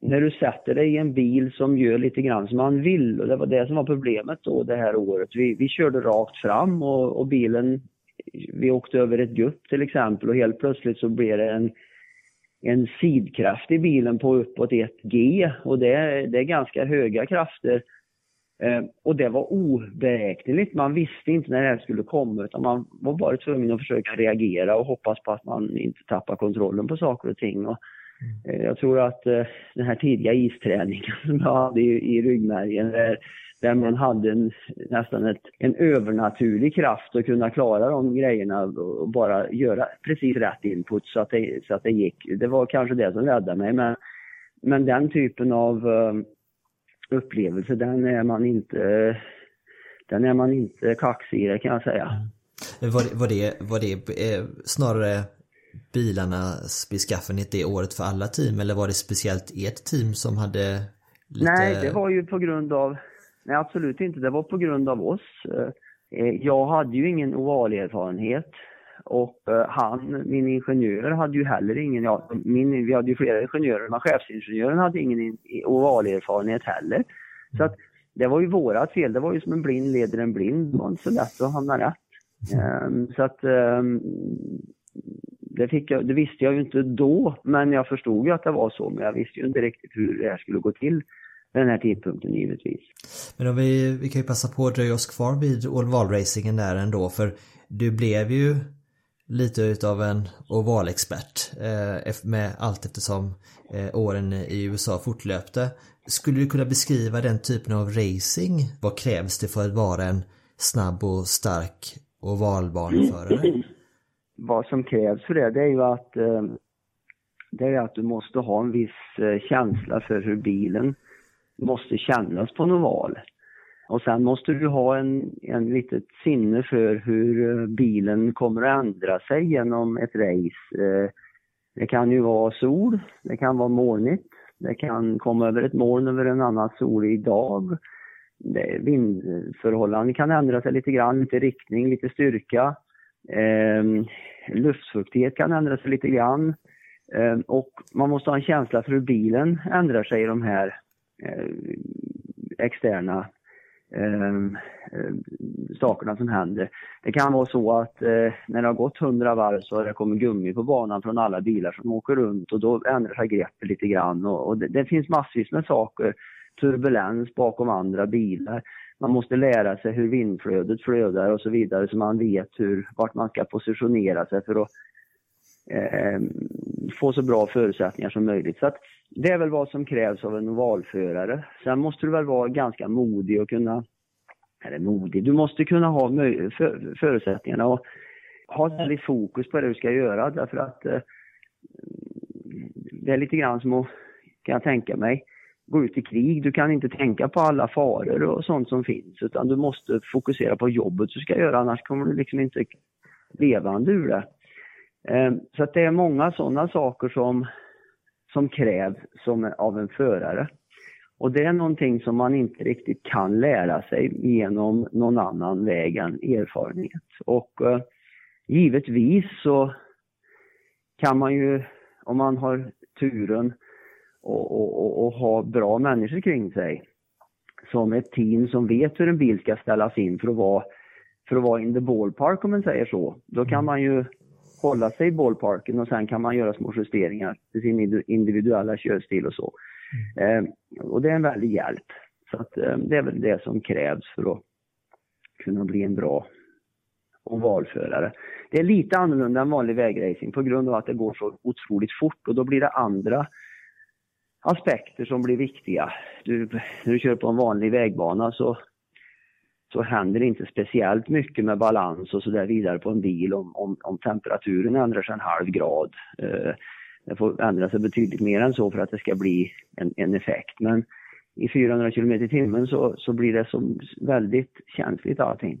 när du sätter dig i en bil som gör lite grann som man vill, och det var det som var problemet då det här året. Vi, vi körde rakt fram och, och bilen, vi åkte över ett gupp till exempel och helt plötsligt så blev det en en sidkraft i bilen på uppåt 1G och det, det är ganska höga krafter. Eh, och det var oberäkneligt. Man visste inte när det här skulle komma utan man var bara tvungen att försöka reagera och hoppas på att man inte tappar kontrollen på saker och ting. Och, Mm. jag tror att eh, den här tidiga isträningen som jag hade i, i ryggmärgen, där, där man hade en, nästan ett, en övernaturlig kraft att kunna klara de grejerna och bara göra precis rätt input så att det, så att det gick. Det var kanske det som räddade mig men, men den typen av eh, upplevelse den är man inte den är man inte kaxig i, kan jag säga. Mm. Var, var det, var det eh, snarare bilarnas beskaffenhet det året för alla team eller var det speciellt ert team som hade lite... Nej, det var ju på grund av Nej, absolut inte. Det var på grund av oss. Eh, jag hade ju ingen ovalerfarenhet och eh, han, min ingenjör, hade ju heller ingen, ja, min, vi hade ju flera ingenjörer, men chefsingenjören hade ingen ovalerfarenhet heller. Så att det var ju vårat fel, det var ju som en blind leder en blind, det var inte så lätt att hamna rätt. Um, så att um, det, fick jag, det visste jag ju inte då, men jag förstod ju att det var så, men jag visste ju inte riktigt hur det här skulle gå till den här tidpunkten givetvis. Men om vi, vi kan ju passa på att dröja oss kvar vid ovalracingen där ändå för du blev ju lite utav en ovalexpert eh, med allt eftersom eh, åren i USA fortlöpte. Skulle du kunna beskriva den typen av racing? Vad krävs det för att vara en snabb och stark ovalbaneförare? *clears throat* Vad som krävs för det, det är ju att eh, det är att du måste ha en viss eh, känsla för hur bilen måste kännas på en oval. Och sen måste du ha en, en litet sinne för hur eh, bilen kommer att ändra sig genom ett race. Eh, det kan ju vara sol, det kan vara molnigt, det kan komma över ett moln över en annan solig dag. Vindförhållanden kan ändra sig lite grann, lite riktning, lite styrka. Eh, luftfuktighet kan ändra sig lite grann. Eh, och man måste ha en känsla för hur bilen ändrar sig i de här Eh, externa ehm, eh, sakerna som händer. Det kan vara så att eh, när det har gått 100 varv så har det kommit gummi på banan från alla bilar som åker runt och då ändrar sig greppet lite grann och, och det, det, finns massvis med saker. Turbulens bakom andra bilar. Man måste lära sig hur vindflödet flödar och så vidare så man vet hur, vart man ska positionera sig för att eh, få så bra förutsättningar som möjligt. Så att det är väl vad som krävs av en ovalförare. Sen måste du väl vara ganska modig och kunna, eller modig, du måste kunna ha för, förutsättningarna och ha väldigt fokus på det du ska göra därför att eh, det är lite grann som att, kan jag tänka mig, gå ut i krig. Du kan inte tänka på alla faror och sånt som finns utan du måste fokusera på jobbet du ska göra annars kommer du liksom inte levande ur det. Ehm, så att det är många sådana saker som, som krävs som av en förare. Och det är någonting som man inte riktigt kan lära sig genom någon annan väg än erfarenhet. Och eh, givetvis så kan man ju, om man har turen och, och, och, ha bra människor kring sig, som ett team som vet hur en bil ska ställas in för att vara, för att vara in the ballpark om man säger så, då kan man ju hålla sig i ballparken och sen kan man göra små justeringar till sin individuella körstil och så. Mm. Eh, och det är en väldig hjälp. Så att, eh, det är väl det som krävs för att kunna bli en bra ovalförare. Det är lite annorlunda än vanlig vägracing på grund av att det går så otroligt fort och då blir det andra aspekter som blir viktiga. Du, när du kör på en vanlig vägbana så så händer det inte speciellt mycket med balans och så där vidare på en bil om, om, om temperaturen ändrar sig en halv grad. Eh, det får ändra sig betydligt mer än så för att det ska bli en, en effekt. Men i 400 km i timmen så, så blir det som väldigt känsligt allting.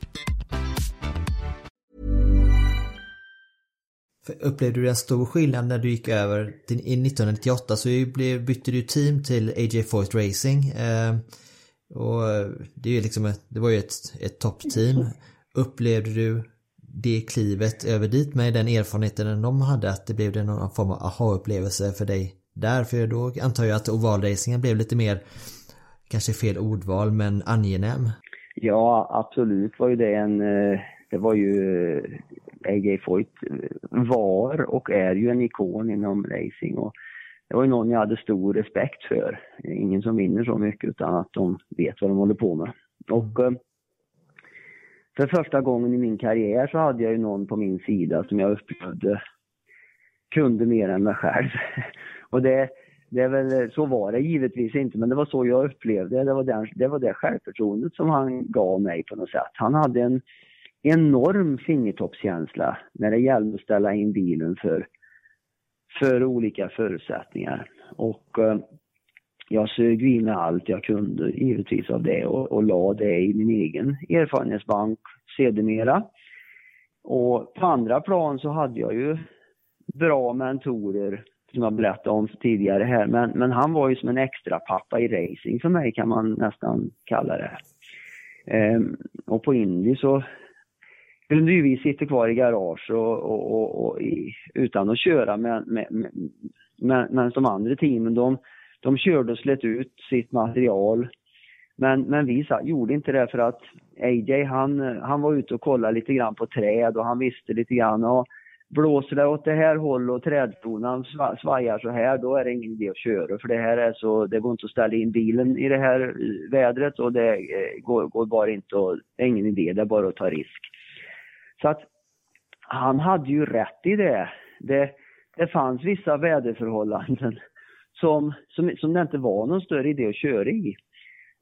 Upplevde du en stor skillnad när du gick över till, i 1998 så blev, bytte du team till AJ Foyt Racing. Eh, och det, är ju liksom ett, det var ju ett, ett toppteam. Upplevde du det klivet över dit med den erfarenheten de hade att det blev det någon form av aha-upplevelse för dig där? För då antar jag att ovalracingen blev lite mer, kanske fel ordval, men angenäm. Ja, absolut var ju det en, eh, det var ju eh, AJ Foyt eh, var och är ju en ikon inom racing. Och det var ju någon jag hade stor respekt för. Ingen som vinner så mycket utan att de vet vad de håller på med. Och eh, för första gången i min karriär så hade jag ju någon på min sida som jag upplevde kunde mer än mig själv. *laughs* Och det, det är väl, så var det givetvis inte, men det var så jag upplevde det. Det var, den, det var det självförtroendet som han gav mig på något sätt. Han hade en enorm fingertoppskänsla när det gällde att ställa in bilen för, för olika förutsättningar. Och eh, jag sög in allt jag kunde givetvis av det och, och la det i min egen erfarenhetsbank sedermera. Och på andra plan så hade jag ju bra mentorer som jag berättade om tidigare här. Men, men han var ju som en extra pappa i racing för mig kan man nästan kalla det. Ehm, och på Indy så kunde ju vi sitta kvar i garage och, och, och, och i, utan att köra men, men, men, men de andra teamen de, de körde och slet ut sitt material. Men, men vi sa, gjorde inte det för att AJ han, han var ute och kollade lite grann på träd och han visste lite grann och blåser det åt det här hållet och trädkronan svajar så här, då är det ingen idé att köra för det här är så, det går inte att ställa in bilen i det här eh, vädret och det eh, går, går bara inte att, det är ingen idé, det är bara att ta risk. Så att han hade ju rätt i det. Det, det fanns vissa väderförhållanden som, som, som det inte var någon större idé att köra i.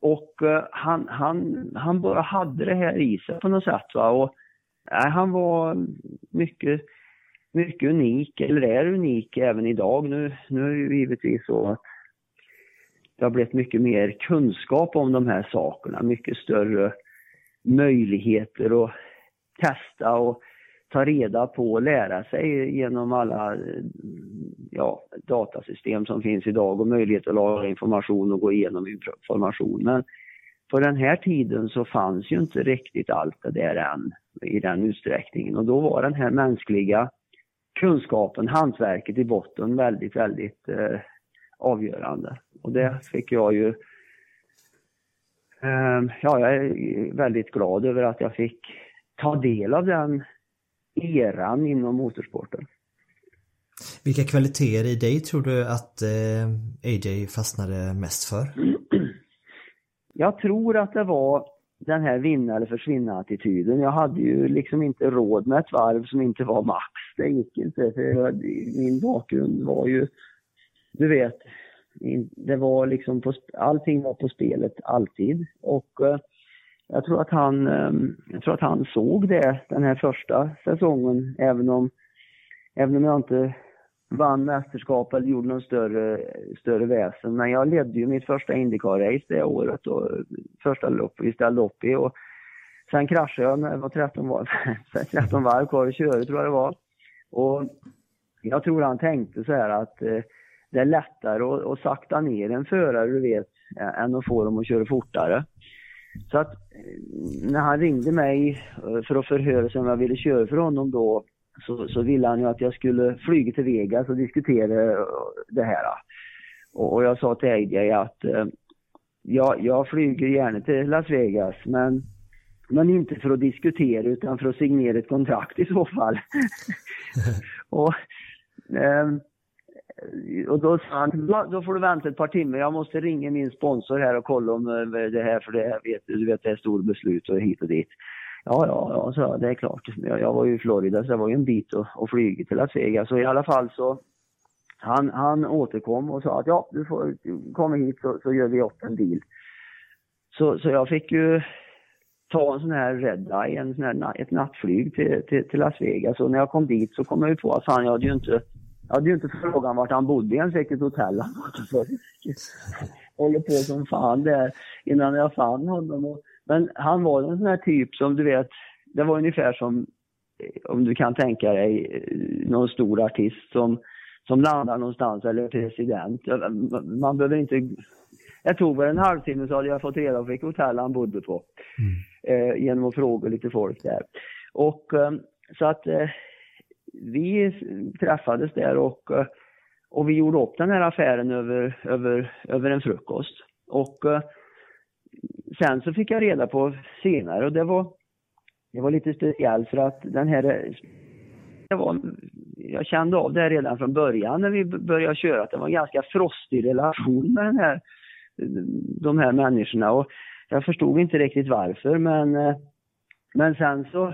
Och uh, han, han, han bara hade det här i sig på något sätt. Va? Och, nej, han var mycket mycket unik, eller är unik även idag. Nu, nu är det ju givetvis så att det har blivit mycket mer kunskap om de här sakerna, mycket större möjligheter och testa och ta reda på och lära sig genom alla ja, datasystem som finns idag och möjlighet att lagra information och gå igenom information. Men på den här tiden så fanns ju inte riktigt allt det där än i den utsträckningen och då var den här mänskliga kunskapen, hantverket i botten väldigt, väldigt eh, avgörande. Och det fick jag ju eh, Ja, jag är väldigt glad över att jag fick ta del av den eran inom motorsporten. Vilka kvaliteter i dig tror du att eh, AJ fastnade mest för? *clears throat* Jag tror att det var den här vinna eller försvinna attityden. Jag hade ju liksom inte råd med ett varv som inte var max. Det gick inte för min bakgrund var ju, du vet, det var liksom på, allting var på spelet alltid och eh, jag tror att han, ehm, jag tror att han såg det den här första säsongen även om, även om jag inte vann mästerskap eller gjorde någon större, större väsen. Men jag ledde ju mitt första Indycar-race det året och första lopp vi ställde upp i. Och sen kraschade jag när det var 13 varv, 13 varv kvar att köra tror jag det var. Och jag tror han tänkte så här att eh, det är lättare att, att sakta ner en förare, du vet, än att få dem att köra fortare. Så att eh, när han ringde mig eh, för att förhöra sig om jag ville köra för honom då så, så ville han ju att jag skulle flyga till Vegas och diskutera eh, det här. Och, och jag sa till AJ att eh, jag, jag flyger gärna till Las Vegas men, men inte för att diskutera utan för att signera ett kontrakt i så fall. *laughs* och, eh, Eh, och då sa han, då får du vänta ett par timmar, jag måste ringa min sponsor här och kolla om eh, det här, för det här vet du, vet det är stora beslut och hit och dit. Ja, ja, ja, så det är klart. Jag, jag var ju i Florida så det var ju en bit att, att flyga till Las Vegas. Så i alla fall så, han, han återkom och sa att ja, du får komma hit så, så gör vi upp en deal. Så, så jag fick ju ta en sån här Red Eye, en sån här, ett nattflyg till, till, till Las Vegas. Och när jag kom dit så kom jag ju på att fan, jag hade ju inte, jag hade ju inte frågat vart han bodde ens, vilket hotell han Håller på som fan där innan jag fann honom. Men han var en sån här typ som du vet, det var ungefär som om du kan tänka dig någon stor artist som, som landar någonstans eller president. Man behöver inte... Jag tog väl en halvtimme så hade jag fått reda på vilket hotell han bodde på. Mm. Eh, genom att fråga lite folk där. Och eh, så att eh, vi träffades där och, eh, och vi gjorde upp den här affären över, över, över en frukost. Och eh, sen så fick jag reda på senare och det var, det var lite speciellt för att den här det var, jag kände av det redan från början när vi började köra att det var en ganska frostig relation med den här, de här människorna. Och jag förstod inte riktigt varför men, eh, men sen så,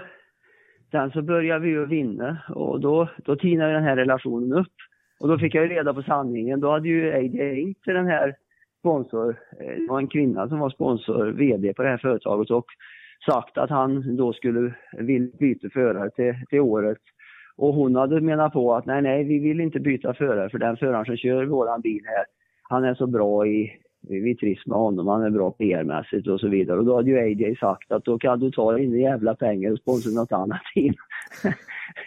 sen så började vi ju vinna och då, då tinade den här relationen upp. Och då fick jag reda på sanningen. Då hade ju AJ ringt till den här sponsor, eh, det var en kvinna som var sponsor, VD på det här företaget och sagt att han då skulle vilja byta förare till, till året. Och hon hade menat på att nej, nej, vi vill inte byta förare för den föraren som kör våran bil här, han är så bra i, vi trivs med honom, han är bra PR-mässigt och så vidare. Och då hade ju AJ sagt att då kan du ta dina jävla pengar och sponsra något annat team. *laughs*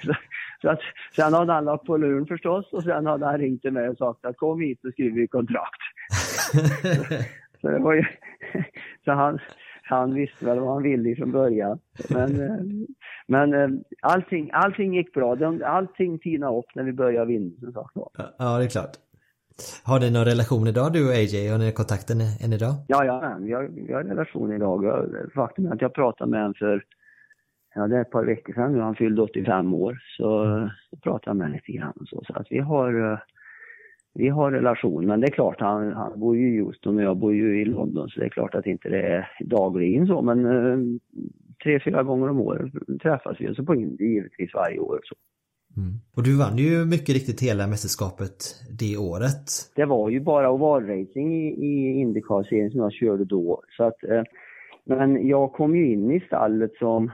så, så att, sen hade han lagt på luren förstås och sen hade han ringt till mig och sagt att kom hit så skriver vi kontrakt. *laughs* så, det var ju, *laughs* så han, han visste väl vad han ville från början. Men, eh, men eh, allting, allting gick bra. Allting tinade upp när vi började vinna som sagt Ja, det är klart. Har ni någon relation idag du och AJ? Har ni kontakten än idag? Ja, ja vi, har, vi har en relation idag. Faktum är att jag pratade med honom för ja, det är ett par veckor sedan nu. Han fyllde 85 år. Så, jag pratade jag med honom lite grann och så. Så att vi har eh, vi har relation, men det är klart, han, han bor ju i Houston och jag bor ju i London, så det är klart att inte det är dagligen så, men eh, tre, fyra gånger om året träffas vi, och så på Indy givetvis varje år. Så. Mm. Och du vann ju mycket riktigt hela mästerskapet det året. Det var ju bara ovalracing i, i Indycar-serien som jag körde då, så att, eh, men jag kom ju in i stallet som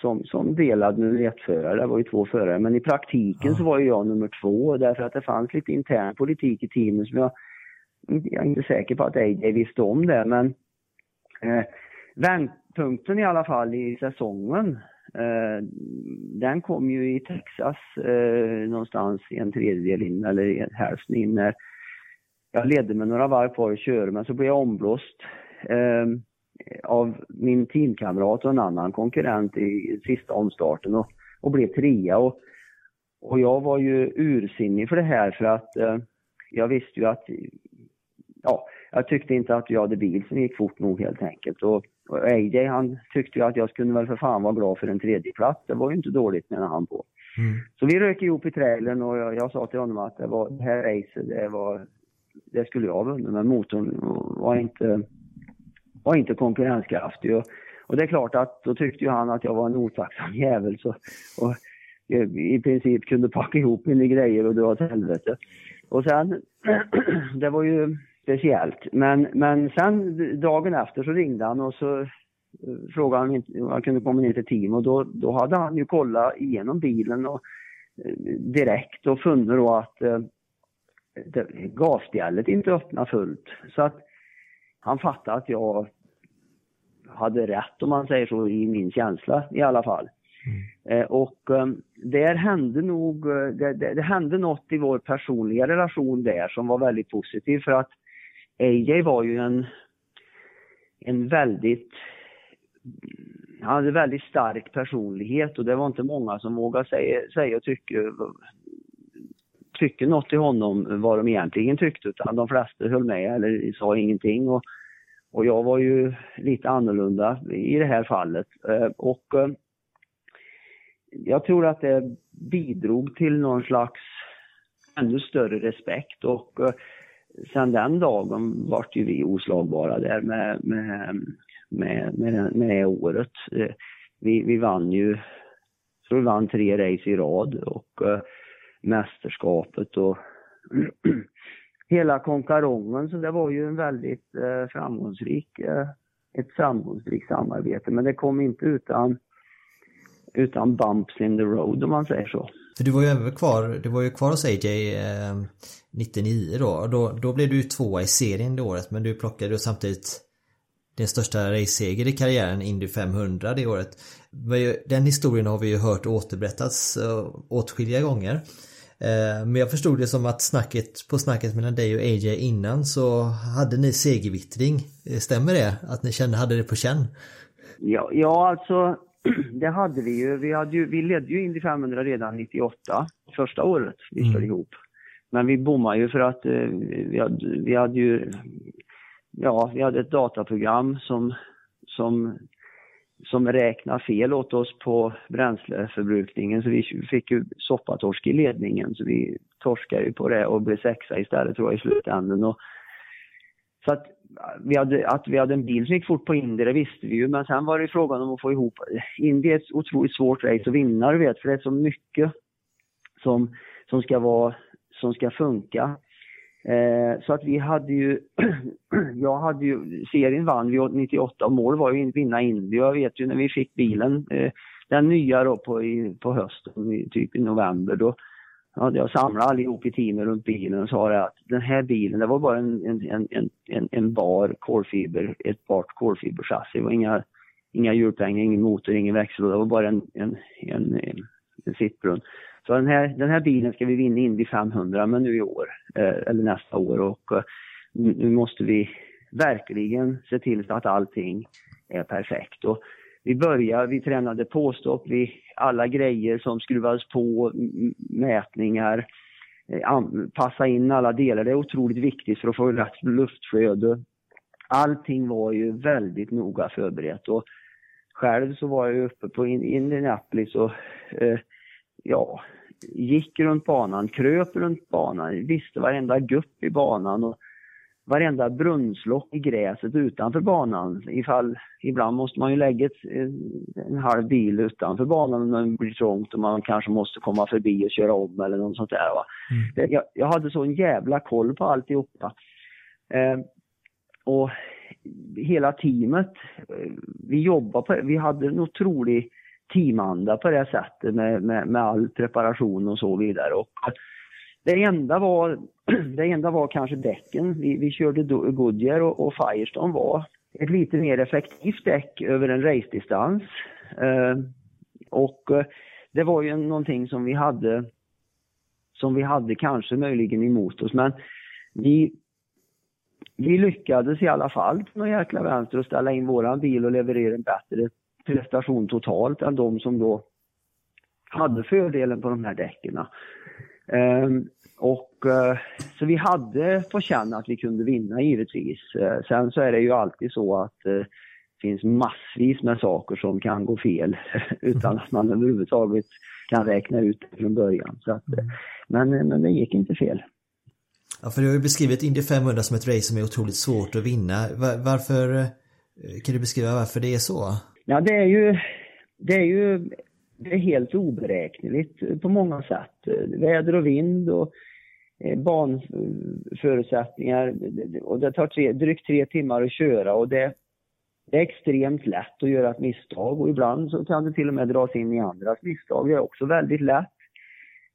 som, som delad nummer ett-förare. Det var ju två förare, men i praktiken Ja. så var ju jag nummer två därför att det fanns lite intern politik i teamet som jag, jag är inte säker på att AJ visste om det, men eh, vändpunkten i alla fall i säsongen, Eh, den kom ju i Texas eh, någonstans en tredjedel in eller hälften in när jag ledde med några varv kvar att köra men så blev jag omblåst eh, av min teamkamrat och en annan konkurrent i sista omstarten och, och blev trea. Och, och jag var ju ursinnig för det här för att eh, jag visste ju att, ja, jag tyckte inte att jag hade bil som gick fort nog helt enkelt. Och, och AJ han tyckte ju att jag skulle väl för fan vara glad för en tredje plats. Det var ju inte dåligt menade han på. Mm. Så vi rök ihop i trailern och jag, jag sa till honom att det, var, det här racet, det, var, det skulle jag ha vunnit men motorn var inte, var inte konkurrenskraftig. Och, och det är klart att då tyckte ju han att jag var en otacksam *laughs* jävel så, och i princip kunde packa ihop mina grejer och dra åt helvete. Och sen, *clears throat* det var ju speciellt. Men, men sen dagen efter så ringde han och så eh, frågade han om jag kunde komma ner till team och då, då hade han ju kollat igenom bilen och, eh, direkt och funnit då att eh, inte öppnade fullt. Så att han fattade att jag hade rätt om man säger så i min känsla i alla fall. Eh, och eh, där hände nog, det, det, det hände något i vår personliga relation där som var väldigt positivt för att AJ var ju en, en väldigt han hade väldigt stark personlighet och det var inte många som vågade säga, säga och tycka, tycka något till honom vad de egentligen tyckte utan de flesta höll med eller sa ingenting. Och, och jag var ju lite annorlunda i det här fallet. Eh, och eh, jag tror att det bidrog till någon slags ännu större respekt och eh, sen den dagen vart ju vi oslagbara där med, med, med, med, med det året. Eh, vi, vi vann ju, så vi vann tre race i rad och äh, mästerskapet och *clears throat* hela konkarongen så det var ju en väldigt äh, framgångsrik, äh, ett framgångsrikt samarbete men det kom inte utan utan bumps in the road om man säger så. För du var ju även kvar, du var ju kvar hos AJ eh, 99 då, då, då blev du ju tvåa i serien det året men du plockade ju samtidigt din största raceseger i karriären, Indy 500 det året. Den historien har vi ju hört återberättas eh, åtskilliga gånger. Eh, men jag förstod det som att snacket, på snacket mellan dig och AJ innan så hade ni segervittring. Eh, stämmer det? Att ni kände, hade det på känn? Ja, ja alltså *clears throat* det hade vi ju. Vi, hade ju, vi ledde ju Indy 500 redan 98, första året vi körde Mm. ihop. Men vi bommade ju för att eh, vi, hade, vi hade ju, ja, vi hade ett dataprogram som, som, som räknade fel åt oss på bränsleförbrukningen så vi fick ju soppatorsk i ledningen så vi torskade ju på det och blev sexa istället tror jag i slutändan. Och, så att vi, hade, att vi hade en bil som gick fort på Indy, det visste vi ju. Men sen var det ju frågan om att få ihop... Indy är ett otroligt svårt race att vinna, du vet. För det är så mycket som, som, ska, vara, som ska funka. Eh, så att vi hade ju... *clears throat* jag hade ju... Serien vann vi 98 och mål var ju att vinna Indy. Jag vet ju när vi fick bilen, eh, den nya då på, i, på hösten, typ i november, då Ja, jag samlade allihop i teamet runt bilen och sa att den här bilen, det var bara en, en, en, en, en, bar kolfiber, ett bart kolfiberchassi. Det var inga, inga hjulpengar, ingen motor, ingen växel. Det var bara en, en, en, en, en sittbrunn. Så den här, den här bilen ska vi vinna Indy 500 men nu i år, eh, eller nästa år. Och eh, nu nu måste vi verkligen se till så att allting är perfekt. Och vi började, vi tränade påstopp, vi, alla grejer som skruvades på, mätningar, eh, passa in alla delar. Det är otroligt viktigt för att få rätt luftflöde. Allting var ju väldigt noga förberett och själv så var jag ju uppe på Indianapolis och eh, ja, gick runt banan, kröp runt banan, visste varenda gupp i banan och varenda brunnslock i gräset utanför banan. Ifall, ibland måste man ju lägga ett, en- halv bil utanför banan när det blir trångt och man kanske måste komma förbi och köra om eller något sånt där. Va? Det, jag, jag hade så en jävla koll på alltihopa. Eh, och hela teamet, eh, vi jobbade på Vi hade en otrolig teamanda på det sättet med, med, med all preparation och så vidare. Och det enda var, *clears throat* det enda var kanske däcken. Vi, vi körde Goodyear och, och Firestone var ett lite mer effektivt däck över en race-distans. Eh, och eh, det var ju någonting som vi hade som vi hade kanske möjligen emot oss men vi, vi lyckades i alla fall på någon jäkla vänster att ställa in våran bil och leverera en bättre prestation totalt än de som då hade fördelen på de här däcken. Um, och uh, så vi hade på känn att vi kunde vinna givetvis. Uh, sen så är det ju alltid så att uh, det finns massvis med saker som kan gå fel *laughs* utan att man överhuvudtaget kan räkna ut det från början. Så att, men, men det gick inte fel. Ja, för du har ju beskrivit Indy 500 som ett race som är otroligt svårt att vinna. Var, varför, kan du beskriva varför det är så? Ja, det är ju, det är ju det är helt oberäkneligt på många sätt. Väder och vind och eh, banförutsättningar. Och det tar tre, drygt tre timmar att köra och det, det är extremt lätt att göra ett misstag och ibland så kan det till och med dras in i andras misstag. Det är också väldigt lätt.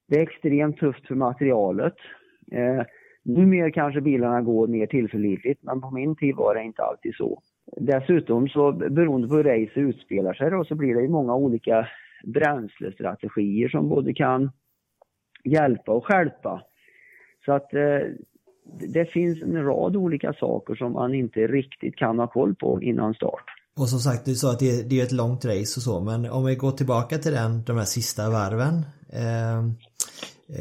Det är extremt tufft för materialet. Eh, numera kanske bilarna går mer tillförlitligt men på min tid var det inte alltid så. Dessutom så beroende på hur race utspelar sig då, så blir det ju många olika bränslestrategier som både kan hjälpa och skälpa. Så att eh, det finns en rad olika saker som man inte riktigt kan ha koll på innan start. Och som sagt, du sa att det är, det är ett långt race och så, men om vi går tillbaka till den, de här sista varven. Eh,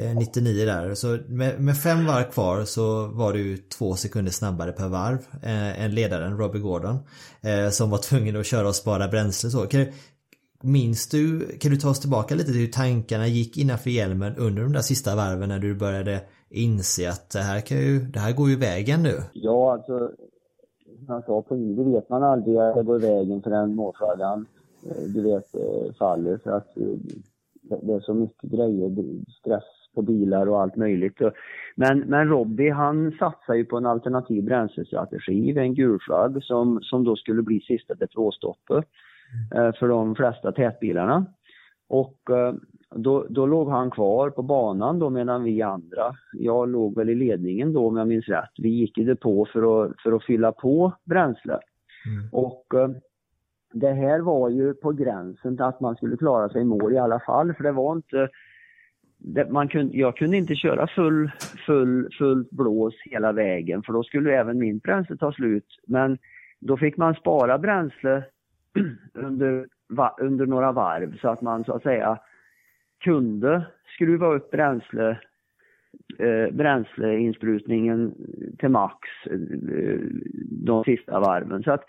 eh 99 där. Så med, med, fem varv kvar så var du två sekunder snabbare per varv eh, än ledaren Robbie Gordon. Eh, som var tvungen att köra och spara bränsle så. Kan minns du, kan du ta oss tillbaka lite till hur tankarna gick innanför hjälmen under de där sista varven när du började inse att det här, kan ju, det här går ju vägen nu? Ja, alltså som jag sa på det vet man aldrig att det går vägen för den eh, du vet eh, faller för att eh, det är så mycket grejer, stress på bilar och allt möjligt. Men, men Robbie han satsar ju på en alternativ bränslestrategi en gulflagg som, som då skulle bli sista depåstoppet eh, för de flesta tätbilarna. Och eh, då, då låg han kvar på banan då medan vi andra, jag låg väl i ledningen då om jag minns rätt, vi gick i depå för att, för att fylla på bränsle. Mm. Och eh, det här var ju på gränsen till att man skulle klara sig i mål i alla fall, för det var inte det, man kunde, jag kunde inte köra full, full, fullt blås hela vägen för då skulle även min bränsle ta slut. Men då fick man spara bränsle *clears throat* under, va, under några varv så att man så att säga kunde skruva upp bränsle, eh, bränsleinsprutningen till max eh, de sista varven. Så att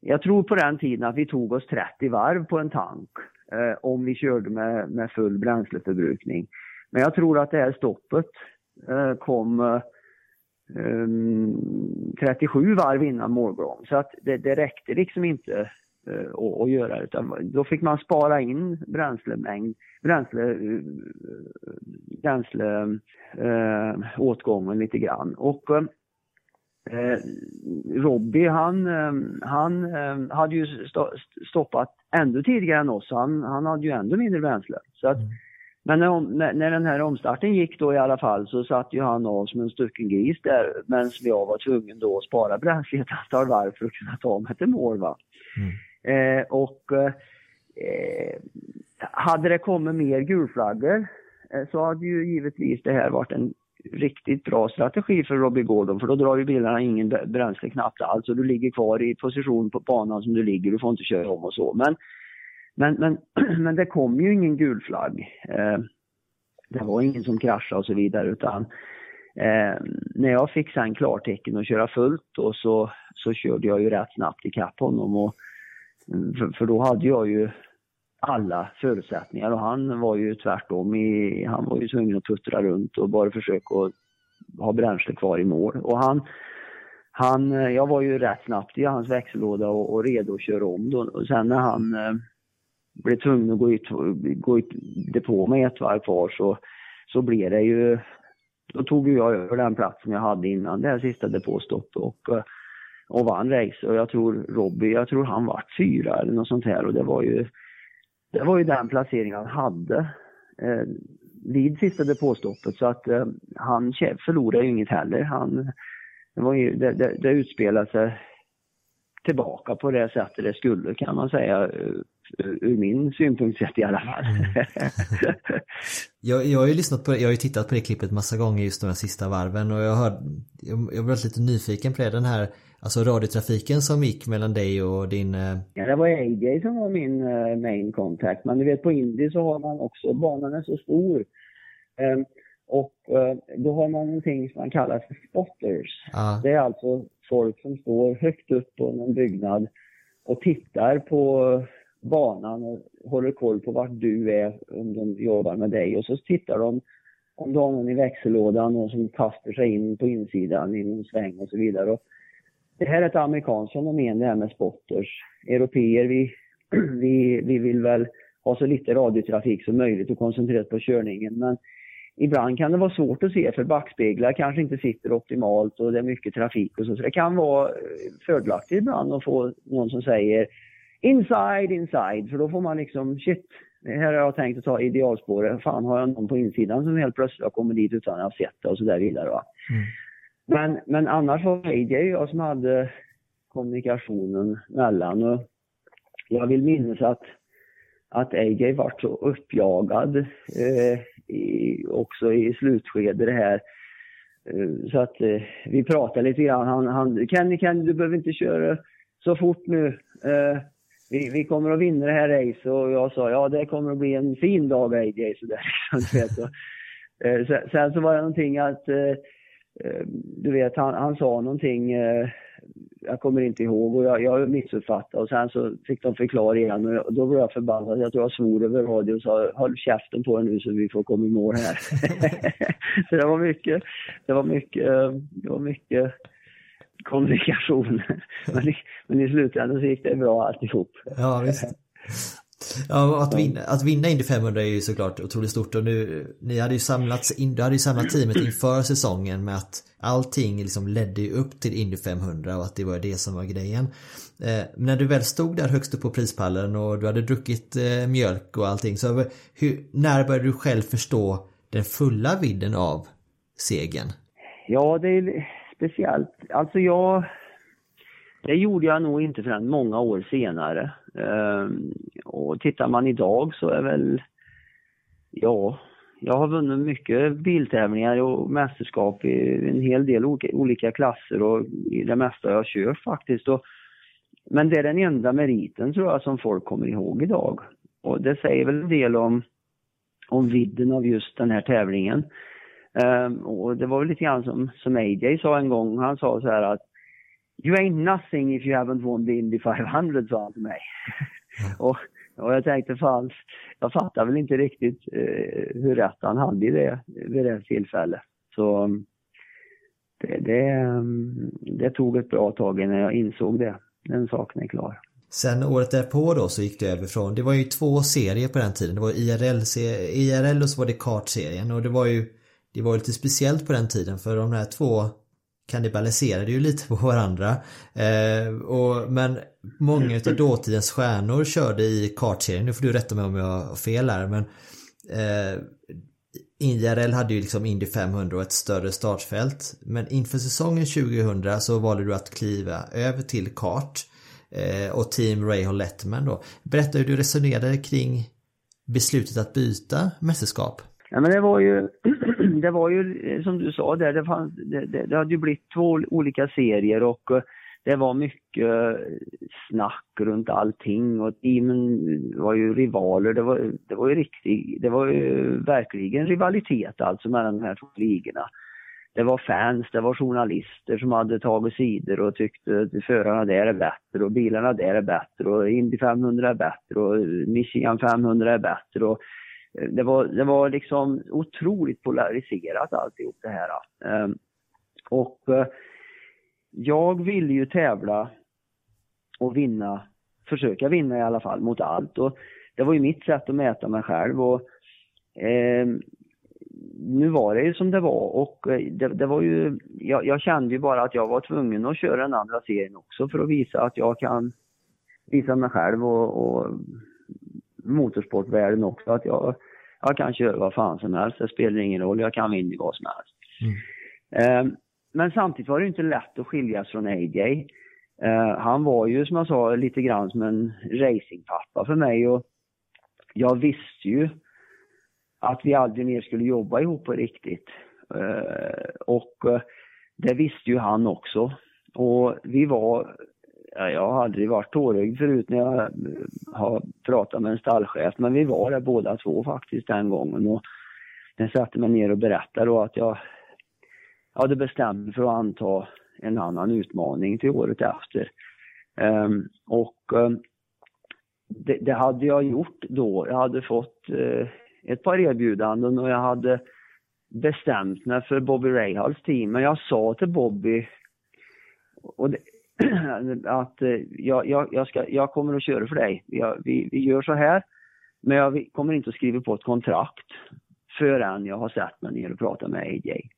jag tror på den tiden att vi tog oss 30 varv på en tank eh, om vi körde med, med full bränsleförbrukning. Men jag tror att det här stoppet eh, kom eh, mm, 37 varv innan målgång. Så att det, det räckte liksom inte eh, att, att göra utan då fick man spara in bränslemängd, bränsle, eh, bränsle eh, åtgången lite grann. Och eh, Eh, Robbie han, han eh, hade ju stoppat ännu tidigare än oss, han, han hade ju ännu mindre bränsle. Så att, mm. Men när, när, den här omstarten gick då i alla fall så satt ju han av som en stucken gris där medan jag var tvungen då att spara bränsle ett antal varv för att kunna ta mig till mål. Va? Mm. Eh, och eh, eh, hade det kommit mer gulflaggor eh, så hade ju givetvis det här varit en riktigt bra strategi för Robbie Gordon för då drar ju bilarna ingen bränsle knappt alls och du ligger kvar i position på banan som du ligger, du får inte köra om och så. Men, men, men, *clears throat* men det kom ju ingen gul flagg. Eh, det var ingen som kraschade och så vidare utan eh, när jag fick sen klartecken att köra fullt och så, så körde jag ju rätt snabbt ikapp honom och för, för då hade jag ju alla förutsättningar och han var ju tvärtom. I, han var ju tvungen att puttra runt och bara försöka att ha bränsle kvar i mål. Och han, han, jag var ju rätt snabbt i hans växellåda och, och redo att köra om då. Och sen när han eh, blev tvungen att gå ut, gå ut depå med ett varv kvar så, så blev det ju, då tog jag över den platsen jag hade innan det här sista depåstoppet och, eh, och vann race. Och jag tror Robbie, jag tror han vart fyra eller något sånt här och det var ju det var ju den placering han hade eh, vid sista depåstoppet så att eh, han förlorade ju inget heller. Han, det, var ju, det, det, det utspelade sig tillbaka på det sättet det skulle kan man säga eh, ur min synpunkt sett i alla fall. Mm. *laughs* jag, jag har ju lyssnat på det, jag har ju tittat på det klippet massa gånger just de här sista varven och jag har jag, jag var lite nyfiken på det, den här alltså radiotrafiken som gick mellan dig och din... Eh, ja, det var AJ som var min uh, main contact, men du vet på Indy så har man också, banan är så stor. Um, och uh, då har man någonting som man kallar för spotters. Ah. Det är alltså folk som står högt upp på någon byggnad och tittar på banan och håller koll på vart du är om de jobbar med dig. Och så tittar de om du har någon i växellådan och som kastar sig in på insidan i någon sväng och så vidare. Och det här är ett amerikanskt fenomen det här med spotters. Europeer vi, *clears throat* vi, vi vill väl ha så lite radiotrafik som möjligt och koncentrera oss på körningen. Men ibland kan det vara svårt att se för backspeglar kanske inte sitter optimalt och det är mycket trafik och så. Så det kan vara eh, fördelaktigt ibland att få någon som säger inside, inside, för då får man liksom shit, här har jag tänkt att ta idealspåret. Fan, har jag någon på insidan som helt plötsligt har kommit dit utan att ha sett det och så där vidare. Va? Mm. Men, men annars var det AJ och jag som hade kommunikationen mellan. Och jag vill minnas att, att AJ vart så uppjagad eh, i, också i slutskedet det här. Eh, så att eh, vi pratade lite grann. Han, han, Kenny, Kenny, du behöver inte köra så fort nu. Eh, vi, vi kommer att vinna det här racet och jag sa ja det kommer att bli en fin dag AJ. Så där, så, eh, sen, sen så var det någonting att eh, Eh, du vet han, han sa någonting eh, jag kommer inte ihåg och jag, jag missuppfattade och sen så fick de förklara igen och då blev jag förbannad. Jag tror jag svor över radio och sa håll käften på er nu så vi får komma i mål här. *laughs* så det var mycket, det var mycket, eh, det var mycket kommunikation. *laughs* men, i, men i slutändan så gick det bra alltihop. Ja, visst. Ja, att vinna, att vinna Indy 500 är ju såklart otroligt stort och nu, ni hade ju samlats, du hade ju samlat teamet inför säsongen med att allting liksom ledde ju upp till Indy 500 och att det var det som var grejen. Eh, när du väl stod där högst upp på prispallen och du hade druckit eh, mjölk och allting, så hur, när började du själv förstå den fulla vidden av segern? Ja, det är speciellt. Alltså jag, det gjorde jag nog inte förrän många år senare. Ehm, och tittar man idag så är väl, ja, jag har vunnit mycket biltävlingar och mästerskap i en hel del olika klasser och i det mesta jag kört faktiskt. Och, men det är den enda meriten tror jag som folk kommer ihåg idag. Och det säger väl en del om, om vidden av just den här tävlingen. Um, och det var väl lite grann som, som AJ sa en gång, han sa så här att You ain't nothing if you haven't won the Indy 500, sa han till mig. *laughs* och, och jag tänkte fan, jag fattar väl inte riktigt uh, hur rätt han hade i det, vid det tillfället. Så det, det, um, det tog ett bra tag innan jag insåg det. Den saken är klar. Sen året därpå då så gick det över från, det var ju två serier på den tiden. Det var IRL, IRL och så var det kartserien och det var ju det var lite speciellt på den tiden för de här två kannibaliserade ju lite *laughs* på varandra. Eh, och, men många utav dåtidens stjärnor körde i kartserien, nu får du rätta mig om jag har fel här men eh, IRL hade ju liksom Indy 500 och ett större startfält. Men inför säsongen 2000 så valde du att kliva över till kart eh, och Team Rahal Lettman då. Berätta hur du resonerade kring beslutet att byta mästerskap. Ja, men det var ju, Mm. det var ju eh, som du sa där, det, fanns, det, det, det hade ju blivit två olika serier och eh, det var mycket eh, snack runt allting och teamen var ju rivaler. Det var, det var ju riktigt, det var ju verkligen rivalitet alltså mellan de här två ligorna. Det var fans, det var journalister som hade tagit sidor och tyckte att förarna där är bättre och bilarna där är bättre och Indy 500 är bättre och Michigan 500 är bättre och det var, det var liksom otroligt polariserat alltihop det här. Ehm, och eh, jag ville ju tävla och vinna, försöka vinna i alla fall mot allt. Och det var ju mitt sätt att mäta mig själv. Och, eh, nu var det ju som det var och eh, det, det var ju, jag, jag, kände ju bara att jag var tvungen att köra den andra serien också för att visa att jag kan visa mig själv och, och motorsportvärlden också att jag, jag kan köra vad fan som helst, det spelar ingen roll, jag kan vinna vad som helst. Eh, men samtidigt var det inte lätt att skiljas från AJ. Eh, han var ju som jag sa lite grann som en racingpappa för mig och jag visste ju att vi aldrig mer skulle jobba ihop på riktigt. Eh, och det visste ju han också. Och vi var, jag har aldrig varit tårögd förut när jag eh, har pratat med en stallchef, men vi var det båda två faktiskt den gången. Och jag satte mig ner och berättade då att jag hade bestämt mig för att anta en annan utmaning till året efter. Um, och um, det, det, hade jag gjort då. Jag hade fått uh, ett par erbjudanden och jag hade bestämt mig för Bobby Rahals team. Men jag sa till Bobby och det, *clears throat* att uh, jag, jag, jag, ska, jag kommer att köra för dig. Jag, vi, vi gör så här, men jag kommer inte att skriva på ett kontrakt förrän jag har sett mig ner och pratat med AJ.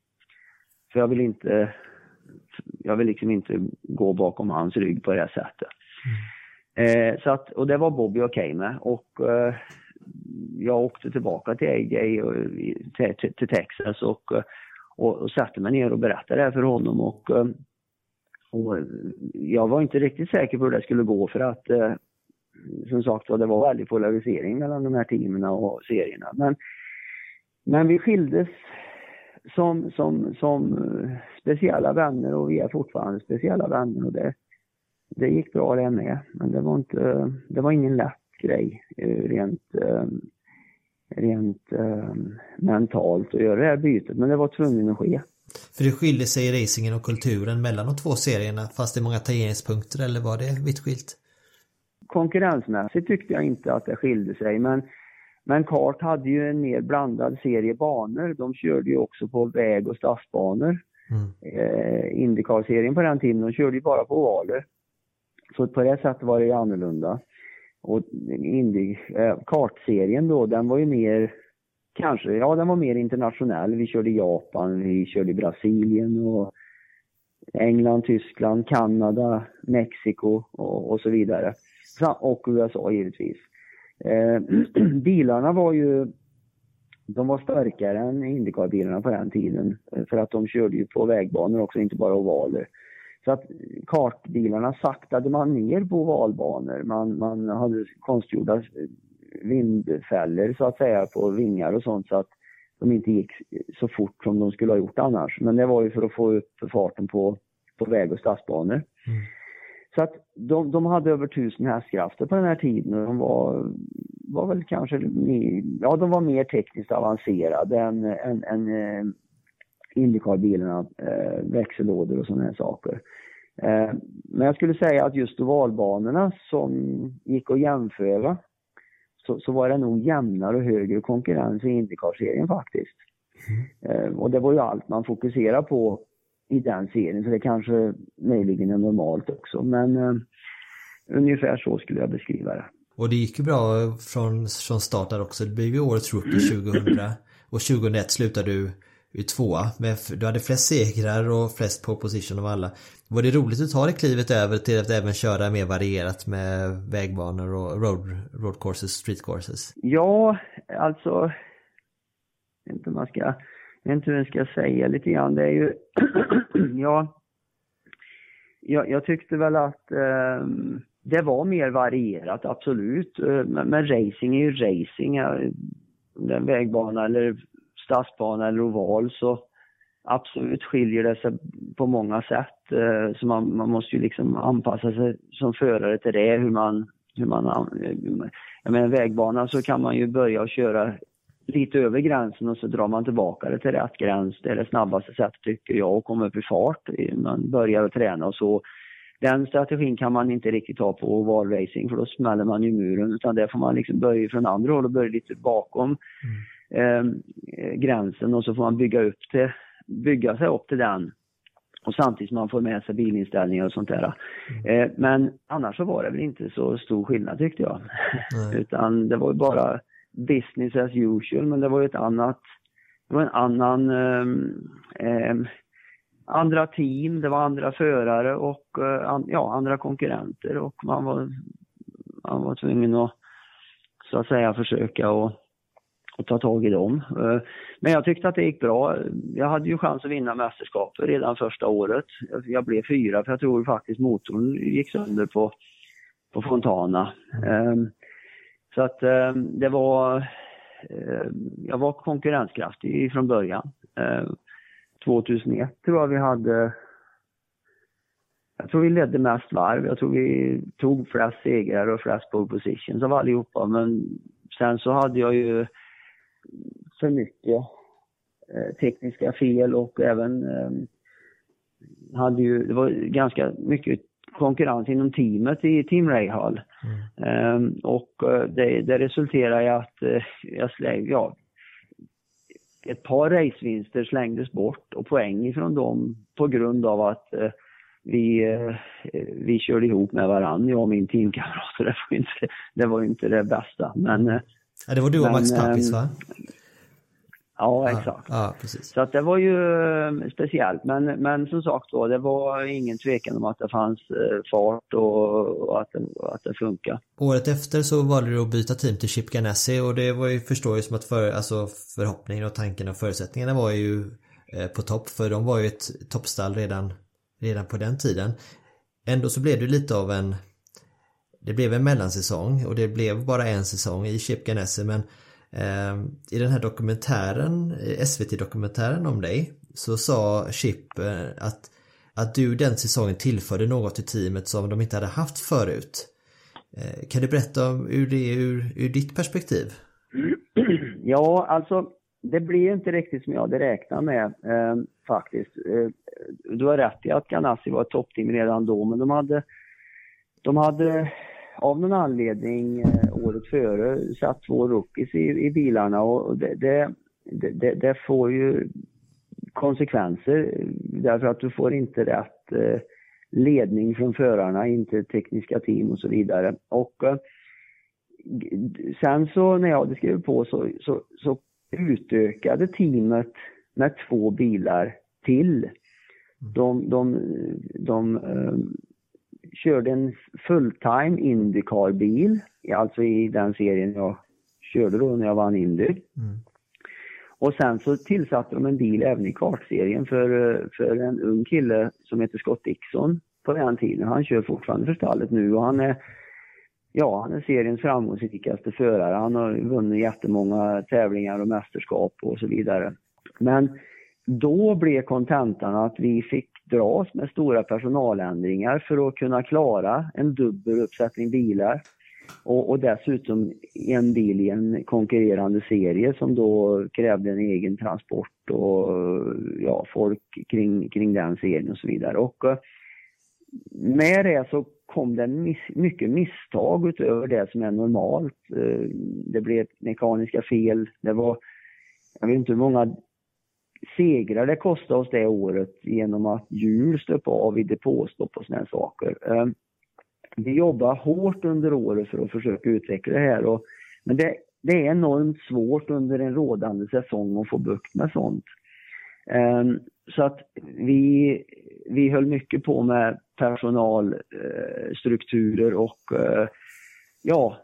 För jag vill inte, jag vill liksom inte gå bakom hans rygg på det här sättet. Mm. Eh, så att, och det var Bobby okej okay med. Och eh, jag åkte tillbaka till AJ och, till, till, till, Texas och, och, och satte mig ner och berättade det här för honom. Och, eh, och jag var inte riktigt säker på hur det skulle gå för att eh, som sagt det var väldigt polarisering mellan de här teamen och serierna. Men, men vi skildes som, som, som eh, speciella vänner och vi är fortfarande speciella vänner och det, det gick bra det med. Men det var inte, det var ingen lätt grej eh, rent, eh, rent mentalt att göra det här bytet. Men det var tvungen att ske. För det skiljer sig i racingen och kulturen mellan de två serierna fast det är många tangeringspunkter eller var det vitt skilt? Konkurrensmässigt tyckte jag inte att det skilde sig men men kart hade ju en mer blandad serie banor. De körde ju också på väg och stadsbanor. Mm. Eh, Indycar-serien på den tiden, de körde ju bara på ovaler. Så på det sättet var det ju annorlunda. Och Indy, eh, kartserien då, den var ju mer, kanske, ja den var mer internationell. Vi körde i Japan, vi körde i Brasilien och England, Tyskland, Kanada, Mexiko och, och så vidare. Och USA givetvis. Eh, *clears throat* bilarna var ju, de var starkare än Indycar-bilarna på den tiden. För att de körde ju på vägbanor också, inte bara ovaler. Så att kartbilarna saktade man ner på ovalbanor. Man, man hade konstgjorda vindfällor så att säga på vingar och sånt så att de inte gick så fort som de skulle ha gjort annars. Men det var ju för att få upp farten på, på väg och stadsbanor. Mm. Så att de, de hade över tusen hästkrafter på den här tiden och de var, var väl kanske mer, ja de var mer tekniskt avancerade än, än, än eh, Indycar-bilarna, eh, växellådor och sådana här saker. Eh, men jag skulle säga att just ovalbanorna som gick att jämföra så, så var det nog jämnare och högre konkurrens i Indycar-serien faktiskt. Mm. Eh, och det var ju allt man fokuserade på i den serien. Så det kanske möjligen är normalt också. Men eh, ungefär så skulle jag beskriva det. Och det gick ju bra från, från start där också. Det blev ju årets rookie *clears throat* 2000. Och 2001 slutade du du är tvåa. Men du hade flest segrar och flest pole position av alla. Var det roligt att ta det klivet över till att även köra mer varierat med vägbanor och road, road courses, street courses? Ja, alltså... Jag vet inte om man ska jag vet inte hur jag ska säga lite grann. Det är ju, *clears throat* ja, jag, jag, tyckte väl att eh, det var mer varierat, absolut. Eh, men, men racing är ju racing. Den vägbana eller stadsbana eller oval så absolut skiljer det sig på många sätt. Eh, så man, man måste ju liksom anpassa sig som förare till det, hur man, hur man, jag menar vägbana så kan man ju börja och köra lite över gränsen och så drar man tillbaka det till rätt gräns. Det är det snabbaste sättet tycker jag att komma upp i fart. Man börjar att träna och så. Den strategin kan man inte riktigt ha på ovalracing för då smäller man ju muren utan där får man liksom börja från andra håll och börja lite bakom mm eh, gränsen och så får man bygga upp till, bygga sig upp till den och samtidigt som man får med sig bilinställningar och sånt där. Mm. Eh, men annars så var det väl inte så stor skillnad tyckte jag. *laughs* Utan det var ju bara business as usual, men det var ju ett annat, det var en annan, eh, andra team, det var andra förare och eh, an, ja, andra konkurrenter och man var, man var tvungen att så att säga försöka och, och ta tag i dem. Eh, men jag tyckte att det gick bra. Jag hade ju chans att vinna mästerskapet redan första året. Jag blev fyra för jag tror faktiskt motorn gick sönder på, på Fontana. Ehm, så att ehm, det var, ehm, jag var konkurrenskraftig från början. 2001 tror jag vi hade jag tror vi ledde mest varv. Jag tror vi tog flest segrar och flest pole positions av allihopa. Men sen så hade jag ju för mycket eh, tekniska fel och även eh, hade ju, det var ganska mycket konkurrens inom teamet i Team Rahal. Mm. Um, och uh, det, det resulterade i att uh, jag släng, ja, ett par racevinster slängdes bort och poäng ifrån dem på grund av att uh, vi, uh, vi körde ihop med varandra, jag och min teamkamrat. *laughs* Det var inte, det var inte det bästa. Men, ja, det var du och Max Pappis va? Ja, exakt. Ja, precis. Så att det var ju eh, speciellt. Men, men som sagt då, det var ingen tvekan om att det fanns eh, fart och, och att, det, att det funkar. Året efter så valde du att byta team till Chip Ganassi och det var ju, förstår ju som att för, alltså förhoppningen och tanken och förutsättningarna var ju eh, på topp för de var ju ett toppstall redan, redan på den tiden. Ändå så blev det lite av en det blev en mellansäsong och det blev bara en säsong i Chip Ganassi men eh, I den här dokumentären, eh, SVT-dokumentären om dig, så sa Chip eh, att, att du den säsongen tillförde något till teamet som de inte hade haft förut. Eh, kan du berätta om hur det är ur, ur ditt perspektiv? *clears throat* Ja, alltså det blev inte riktigt som jag hade räknat med eh, faktiskt. Eh, du har rätt i att Ganassi var ett toppteam redan då, men de hade, de hade av någon anledning eh, året före satt två rookies i, i bilarna och det, det, det, det, får ju konsekvenser därför att du får inte rätt eh, ledning från förarna, inte tekniska team och så vidare. Och eh, sen så när jag hade skrivit på så, så, så utökade teamet med två bilar till. De, de, de, de körde en fulltime Indycar-bil, alltså i den serien jag körde då när jag vann Indy. Mm. Och sen så tillsatte de en bil även i kartserien för, för en ung kille som heter Scott Dixon på den tiden. Han kör fortfarande för stallet nu och han är Ja, han är seriens framgångsrikaste förare. Han har vunnit jättemånga tävlingar och mästerskap och så vidare. Men då blev kontentan att vi fick dras med stora personaländringar för att kunna klara en dubbel uppsättning bilar. Och, och, dessutom en bil i en konkurrerande serie som då krävde en egen transport och ja, folk kring, kring den serien och så vidare. Och eh, med det så kom det miss, mycket misstag utöver det som är normalt. Eh, det blev mekaniska fel, det var, jag vet inte hur många segrar det kostade oss det året genom att hjul stöp av i depåstopp och sådana saker. Ehm, vi jobbar hårt under året för att försöka utveckla det här och, men det, det är enormt svårt under en rådande säsong att få bukt med sånt. Ehm, så att vi, vi höll mycket på med personalstrukturer eh, och eh, ja,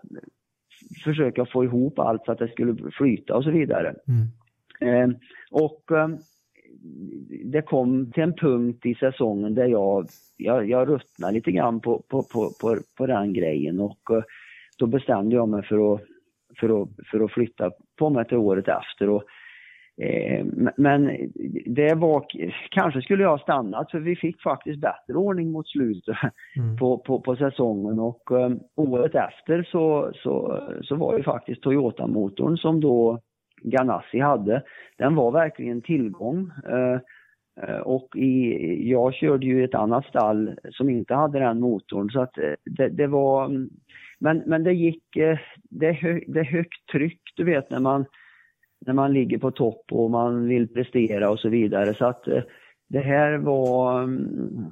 försöka få ihop allt så att det skulle flyta och så vidare. Mm. Eh, och eh, det kom till en punkt i säsongen där jag, jag, jag ruttnade lite grann på, på, på, på, på den grejen och eh, då bestämde jag mig för att, för att, för att flytta på mig till året efter. Och, eh, men det var, kanske skulle jag ha stannat för vi fick faktiskt bättre ordning mot slutet mm. på, på, på säsongen och eh, året efter så, så, så var det faktiskt Toyota-motorn som då Ganassi hade, den var verkligen tillgång. Eh, eh, och i, jag körde ju ett annat stall som inte hade den motorn så att eh, det, det var mm, men, men det gick, det är, hö, det är högt tryck du vet när man, när man ligger på topp och man vill prestera och så vidare så att det här var mm,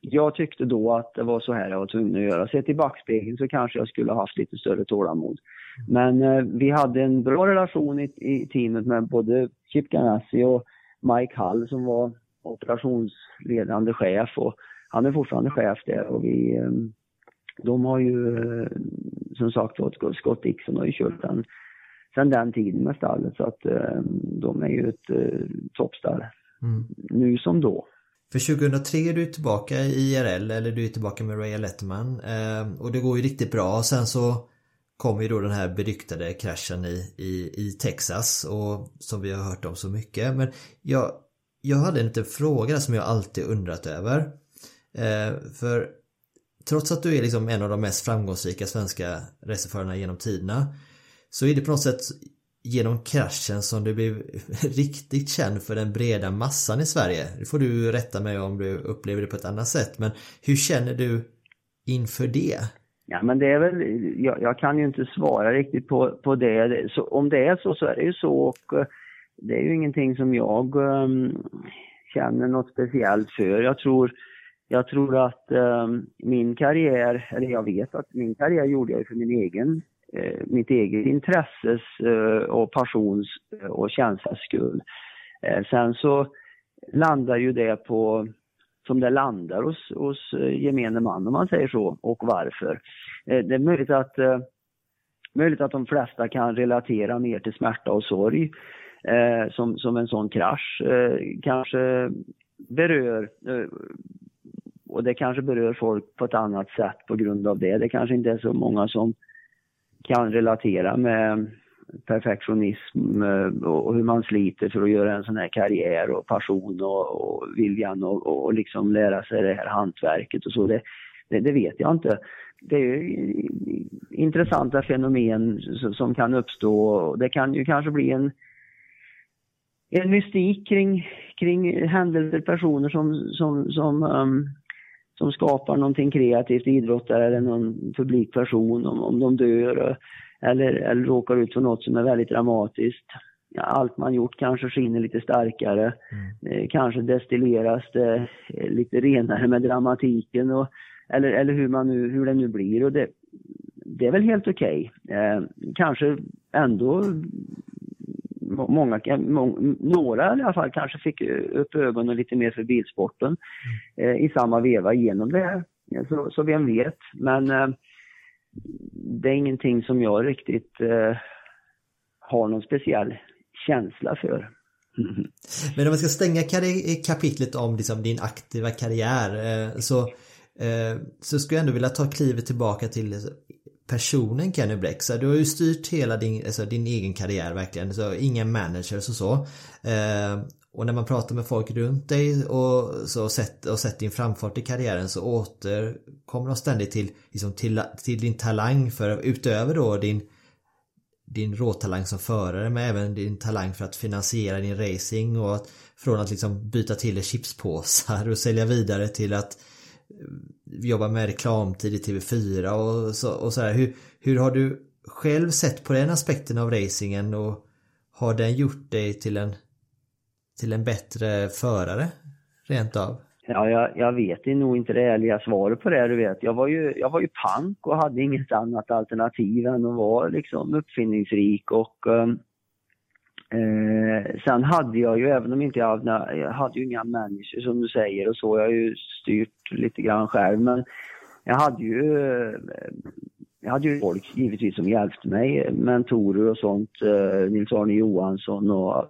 jag tyckte då att det var så här jag var tvungen att göra. Sett i backspegeln så kanske jag skulle ha haft lite större tålamod. Men eh, vi hade en bra relation i, i teamet med både Chip Ganassi och Mike Hall som var operationsledande chef och han är fortfarande chef där och vi, eh, de har ju eh, som sagt var, Scott Dixon har ju kört den sen den tiden med stallet så att eh, de är ju ett eh, toppstall mm. nu som då. För 2003 är du tillbaka i IRL eller du är tillbaka med Ray Letterman eh, och det går ju riktigt bra. Sen så kom ju då den här beryktade kraschen i, i, i Texas och som vi har hört om så mycket. Men jag, jag hade en liten fråga som jag alltid undrat över. Eh, för trots att du är liksom en av de mest framgångsrika svenska racerförarna genom tiderna så är det på något sätt genom kraschen som du blev *laughs* riktigt känd för den breda massan i Sverige. Det får du rätta mig om du upplever det på ett annat sätt. Men hur känner du inför det? Ja men det är väl, jag, jag kan ju inte svara riktigt på, på det. Så, om det är så så är det ju så och eh, det är ju ingenting som jag um, känner något speciellt för. Jag tror, jag tror att um, min karriär, eller jag vet att min karriär gjorde jag för min egen uh, mitt eget intresses uh, och passions uh, och känslas skull. Sen så landar ju det på som det landar hos, hos eh, gemene man om man säger så och varför. Eh, det är möjligt att, eh, möjligt att de flesta kan relatera mer till smärta och sorg som, som en sån krasch kanske berör och det kanske berör folk på ett annat sätt på grund av det. Det kanske inte är så många som kan relatera med perfektionism eh, och hur man sliter för att göra en sån här karriär och passion och, och viljan och, och liksom lära sig det här hantverket och så. Det, det, det vet jag inte. Det är intressanta fenomen som kan uppstå. Det kan ju kanske bli en, en mystik kring, kring händelser, personer som, som, som um, som skapar någonting kreativt, idrottare eller någon publikperson, om, om de dör eller, eller råkar ut för något som är väldigt dramatiskt. Allt man gjort kanske skiner lite starkare, mm. eh, kanske destilleras det eh, lite renare med dramatiken och, eller, eller hur, man nu, hur det nu blir. Och det, det är väl helt okej. Okay. Eh, kanske ändå många, må, några i alla fall kanske fick upp ögonen lite mer för bilsporten mm. eh, i samma veva genom det. Så, så vem vet. Men eh, det är ingenting som jag riktigt eh, har någon speciell känsla för. Mm. Men om vi ska stänga kapitlet om liksom din aktiva karriär eh, så, eh, så skulle jag ändå vilja ta klivet tillbaka till personen Kenny Bleck. Så du har ju styrt hela din, alltså din egen karriär verkligen. Så inga managers och så. Eh, och när man pratar med folk runt dig och, så sett, och sett din framfart i karriären så återkommer de ständigt till, liksom till, till din talang för utöver då din din råtalang som förare men även din talang för att finansiera din racing och att från att liksom byta till chipspåsar och sälja vidare till att eh, jobba med reklamtid i TV4 och så, och så här. Hur, hur har du själv sett på den aspekten av racingen och har den gjort dig till en, till en bättre förare rent av? Ja, jag, jag vet nog inte det ärliga svaret på det, du vet. Jag var ju, jag var ju pank och hade inget annat alternativ än att vara liksom uppfinningsrik och ehm, Eh, sen hade jag ju, även om inte jag hade, jag hade ju inga människor som du säger och så, jag har ju styrt lite grann själv men jag hade ju, eh, jag hade ju folk givetvis som hjälpte mig, mentorer och sånt, eh, Nils-Arne Johansson och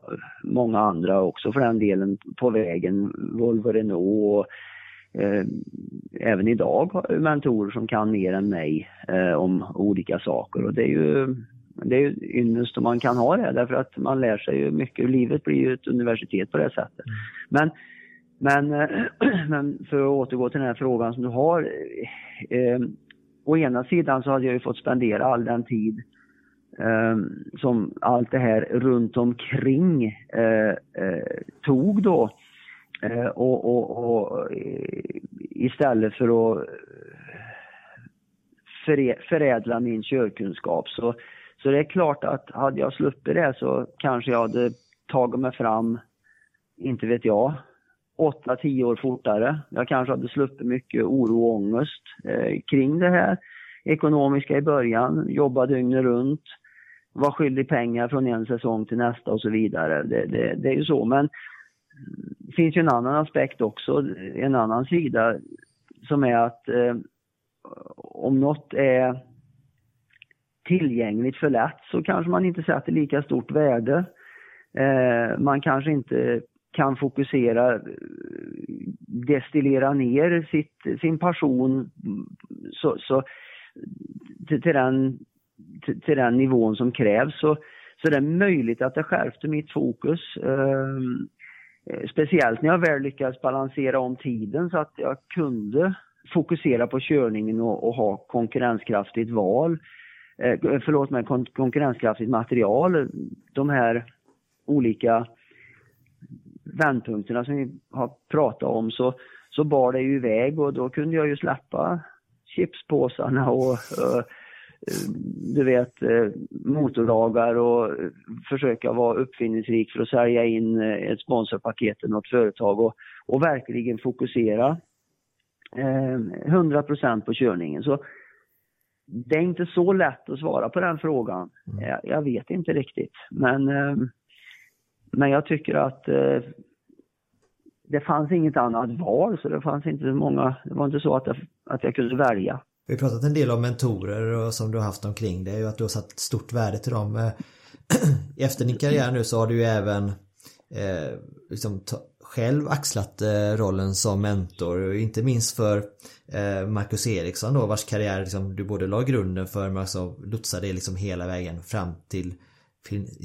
många andra också för den delen på vägen, Volvo Renault och eh, även idag har jag mentorer som kan mer än mig eh, om olika saker och det är ju det är ju ynnest om man kan ha det därför att man lär sig ju mycket. Livet blir ju ett universitet på det sättet. Mm. Men, men, eh, *clears throat* men för att återgå till den här frågan som du har. Eh, å ena sidan så hade jag ju fått spendera all den tid eh, som allt det här runt omkring eh, eh tog då. Eh, och, och, och eh, istället för att eh, förädla min körkunskap så så det är klart att hade jag sluppit det så kanske jag hade tagit mig fram, inte vet jag, 8-10 år fortare. Jag kanske hade sluppit mycket oro och ångest eh, kring det här ekonomiska i början, jobba dygnet runt, var skyldig pengar från en säsong till nästa och så vidare. Det, det, det är ju så, men det finns ju en annan aspekt också, en annan sida som är att eh, om något är tillgängligt för lätt så kanske man inte sätter lika stort värde. Eh, man kanske inte kan fokusera, eh, destillera ner sitt, sin passion så, så till, till, den, till, till, den nivån som krävs. Så, så det är möjligt att det skärpte mitt fokus. Ehm, eh, speciellt när jag väl lyckades balansera om tiden så att jag kunde fokusera på körningen och, och ha konkurrenskraftigt val. Eh, förlåt mig, kon konkurrenskraftigt material. De här olika vändpunkterna som vi har pratat om så, så bar det ju iväg och då kunde jag ju släppa chipspåsarna och uh, du vet uh, motordagar och försöka vara uppfinningsrik för att sälja in ett sponsorpaket till något företag och, och verkligen fokusera eh, 100% på körningen. Så det är inte så lätt att svara på den frågan. Mm. Jag, jag, vet inte riktigt. Men, eh, men jag tycker att eh, det fanns inget annat val så det fanns inte så många, det var inte så att jag, att jag kunde välja. Vi har pratat en del om mentorer och som du har haft omkring dig och att du har satt stort värde till dem. Eh, *clears throat* efter din karriär nu så har du ju även eh, liksom själv axlat eh, rollen som mentor, inte minst för eh, Marcus Eriksson då vars karriär liksom, du både la grunden för men också lotsade liksom hela vägen fram till,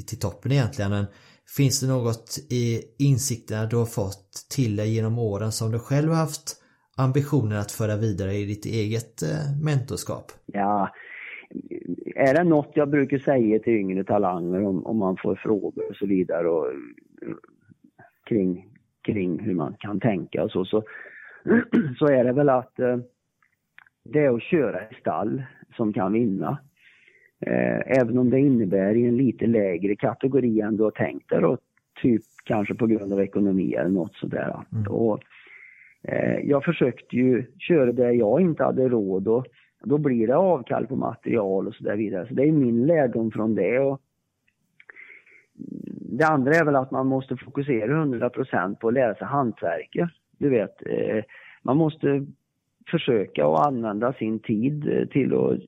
till toppen egentligen. Men finns det något i insikterna du har fått till dig genom åren som du själv har haft ambitionen att föra vidare i ditt eget eh, mentorskap? Ja, är det något jag brukar säga till yngre talanger om, om man får frågor och så vidare och, kring kring hur man kan tänka och så, så, *clears throat* så är det väl att eh, det är att köra i stall som kan vinna. Eh, även om det innebär i en lite lägre kategori än du har tänkt dig då, typ kanske på grund av ekonomi eller något sådär. Mm. Och, eh, jag försökte ju köra det jag inte hade råd och då blir det avkall på material och så där vidare. Så det är min lärdom från det. Och, det andra är väl att man måste fokusera 100% på att lära sig hantverket. Du vet, eh, man måste försöka att använda sin tid till att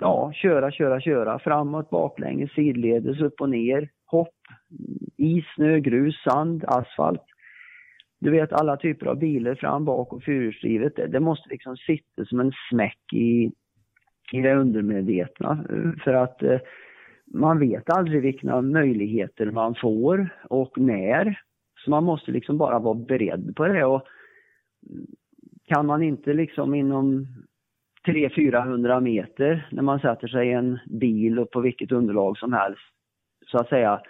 ja, köra, köra, köra framåt, baklänges, sidledes, upp och ner, hopp, is, snö, grus, sand, asfalt. Du vet alla typer av bilar fram, bak och fyrhjulsdrivet. Det, det måste liksom sitta som en smäck i, i det undermedvetna. För att eh, man vet aldrig vilka möjligheter man får och när. Så man måste liksom bara vara beredd på det och kan man inte liksom inom 300-400 meter när man sätter sig i en bil och på vilket underlag som helst så att säga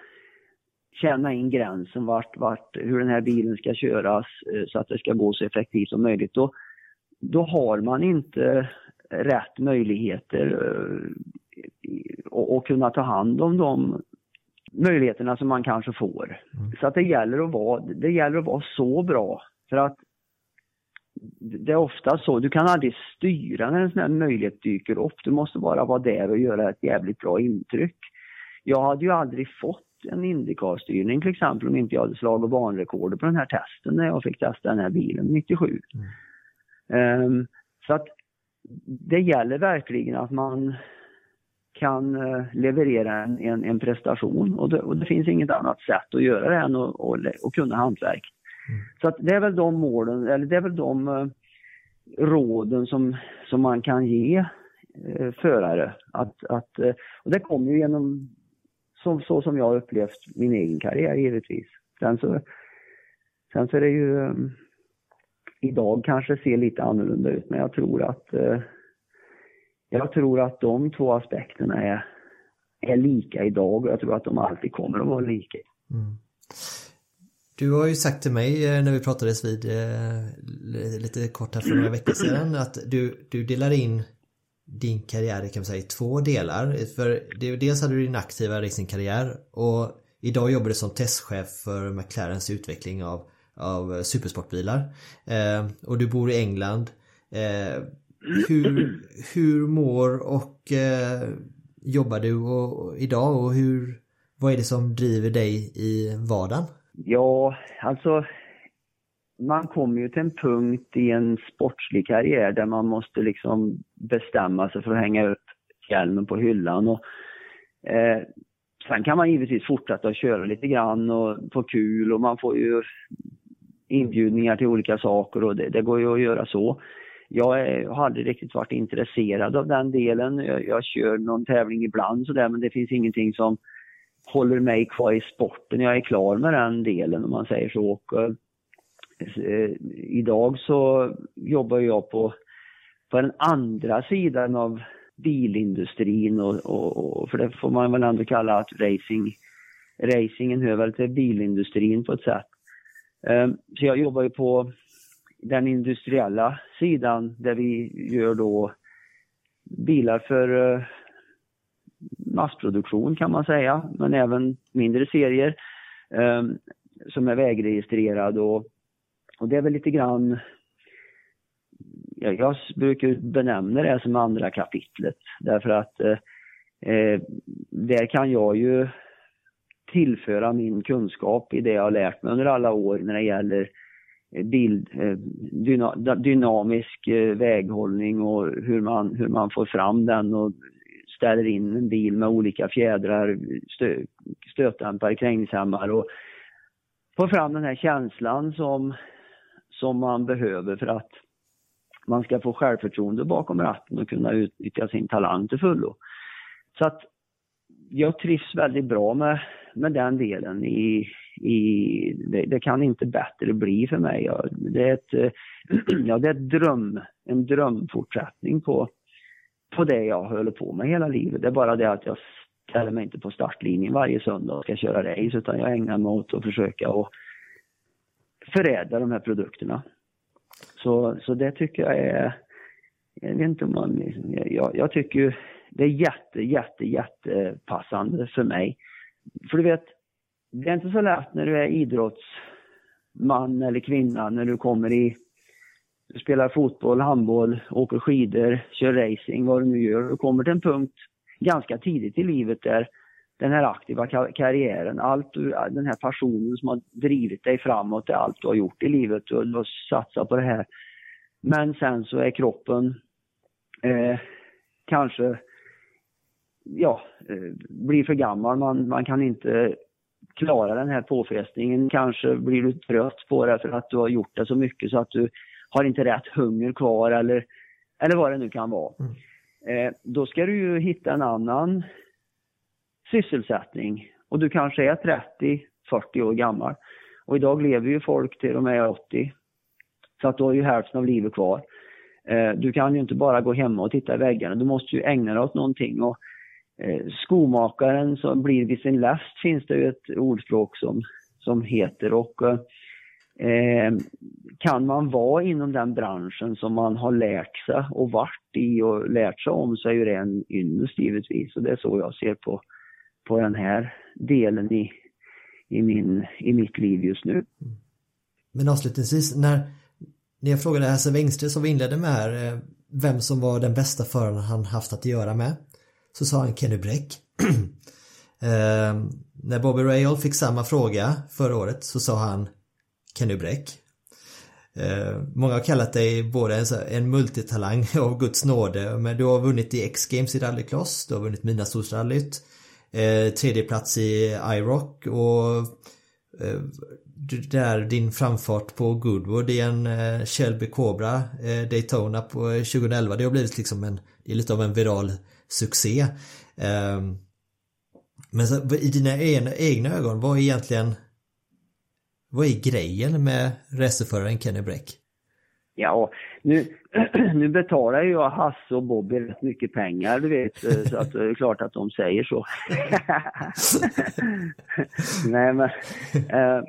känna in gränsen vart, vart, hur den här bilen ska köras eh, så att det ska gå så effektivt som möjligt. Då, då har man inte rätt möjligheter eh, och, och kunna ta hand om de möjligheterna som man kanske får. Mm. Så att det gäller att vara, det gäller att vara så bra för att det är ofta så, du kan aldrig styra när en sån här möjlighet dyker upp. Du måste bara vara där och göra ett jävligt bra intryck. Jag hade ju aldrig fått en Indycar-styrning till exempel om inte jag hade slagit banrekordet på den här testen när jag fick testa den här bilen 97. Mm. Um, så att det gäller verkligen att man kan eh, leverera en, en, en prestation och det, och det, finns inget annat sätt att göra det än att kunna hantverk. Så att det är väl de målen, eller det är väl de eh, råden som, som man kan ge eh, förare. Att, att, eh, och det kommer ju genom, så, så som jag har upplevt min egen karriär givetvis. Sen så, sen så är det ju eh, idag kanske ser lite annorlunda ut men jag tror att eh, jag tror att de två aspekterna är, är lika idag och jag tror att de alltid kommer att vara lika. Mm. Du har ju sagt till mig eh, när vi pratades vid eh, lite kort här för några veckor sedan att du, du delar in din karriär kan man säga, i två delar. För dels hade du din aktiva racingkarriär och idag jobbar du som testchef för McLarens utveckling av, av supersportbilar. Eh, och du bor i England. Eh, hur, hur mår och eh, jobbar du och, idag och hur, vad är det som driver dig i vardagen? Ja, alltså man kommer ju till en punkt i en sportslig karriär där man måste liksom bestämma sig för att hänga upp hjälmen på hyllan. Och, eh, sen kan man givetvis fortsätta att köra lite grann och få kul och man får ju inbjudningar till olika saker och det, det går ju att göra så. Jag har aldrig riktigt varit intresserad av den delen. Jag, jag kör någon tävling ibland sådär men det finns ingenting som håller mig kvar i sporten. Jag är klar med den delen om man säger så. Och, eh, eh, idag så jobbar jag på, på den andra sidan av bilindustrin och, och, och, för det får man väl ändå kalla att racing, racingen hör väl till bilindustrin på ett sätt. Eh, så jag jobbar ju på den industriella sidan där vi gör då bilar för eh, massproduktion kan man säga, men även mindre serier eh, som är vägregistrerade. och, och det är väl lite grann jag, jag brukar benämna det som andra kapitlet därför att eh, eh, där kan jag ju tillföra min kunskap i det jag har lärt mig under alla år när det gäller eh, bild, eh, dyna, dynamisk eh, väghållning och hur man, hur man får fram den och ställer in en bil med olika fjädrar, stö, stötdämpare, krängningshämmare och får fram den här känslan som, som man behöver för att man ska få självförtroende bakom ratten och kunna utnyttja sin talang till fullo. Så att jag trivs väldigt bra med, med den delen. I, i, det, det kan inte bättre bli för mig. Det är, ett, *clears throat* ja, det är ett dröm, en drömfortsättning på, på det jag håller på med hela livet. Det är bara det att jag ställer mig inte på startlinjen varje söndag och ska köra race utan jag ägnar mig åt att försöka att förädla de här produkterna. Så, så det tycker jag är, jag vet inte om man, jag, jag tycker ju det är jätte, jätte, jättepassande för mig. För du vet, det är inte så lätt när du är idrottsman eller kvinna när du kommer i, du spelar fotboll, handboll, åker skidor, kör racing, vad du nu gör. Du kommer till en punkt ganska tidigt i livet där den här aktiva karriären, allt du, den här passionen som har drivit dig framåt, det är allt du har gjort i livet. och du har satsat på det här. Men sen så är kroppen eh, kanske, ja, eh, blir för gammal. Man, man kan inte klara den här påfrestningen. Kanske blir du trött på det för att du har gjort det så mycket så att du har inte rätt hunger kvar eller, eller vad det nu kan vara. Mm. Eh, då ska du ju hitta en annan sysselsättning och du kanske är 30-40 år gammal. Och idag lever ju folk till de är 80. Så att du har ju hälften av livet kvar. Eh, du kan ju inte bara gå hemma och titta i väggarna, du måste ju ägna dig åt någonting. Och eh, skomakaren som blir vid sin läst finns det ju ett ordspråk som, som heter. Och eh, kan man vara inom den branschen som man har lärt sig och varit i och lärt sig om så är ju det en ynnest givetvis. Och det är så jag ser på på den här delen i, i, min, i mitt liv just nu. Men avslutningsvis, när, när jag frågade Hasse Wengström som vi inledde med här, eh, vem som var den bästa föraren han haft att göra med, så sa han Kenny Bräck. *clears throat* eh, när Bobby Rahal fick samma fråga förra året så sa han Kenny Bräck. Eh, många har kallat dig både en, en multitalang *laughs* av Guds nåde, men du har vunnit i X-Games i rallycross, du har vunnit Midnattssolsrallyt, eh, tredje plats i Iroc och eh, där din framfart på Goodwood i en eh, Shelby Cobra eh, Daytona på eh, 2011 det har blivit liksom en, det är lite av en viral succé. Eh, men så, i dina egna, egna ögon, vad är egentligen vad är grejen med racerföraren Kenny Bräck? Ja, nu, *clears throat* nu betalar ju jag Hasse och Bobby rätt mycket pengar, du vet, eh, så att eh, det är klart att de säger så. *laughs* nej, men... Eh,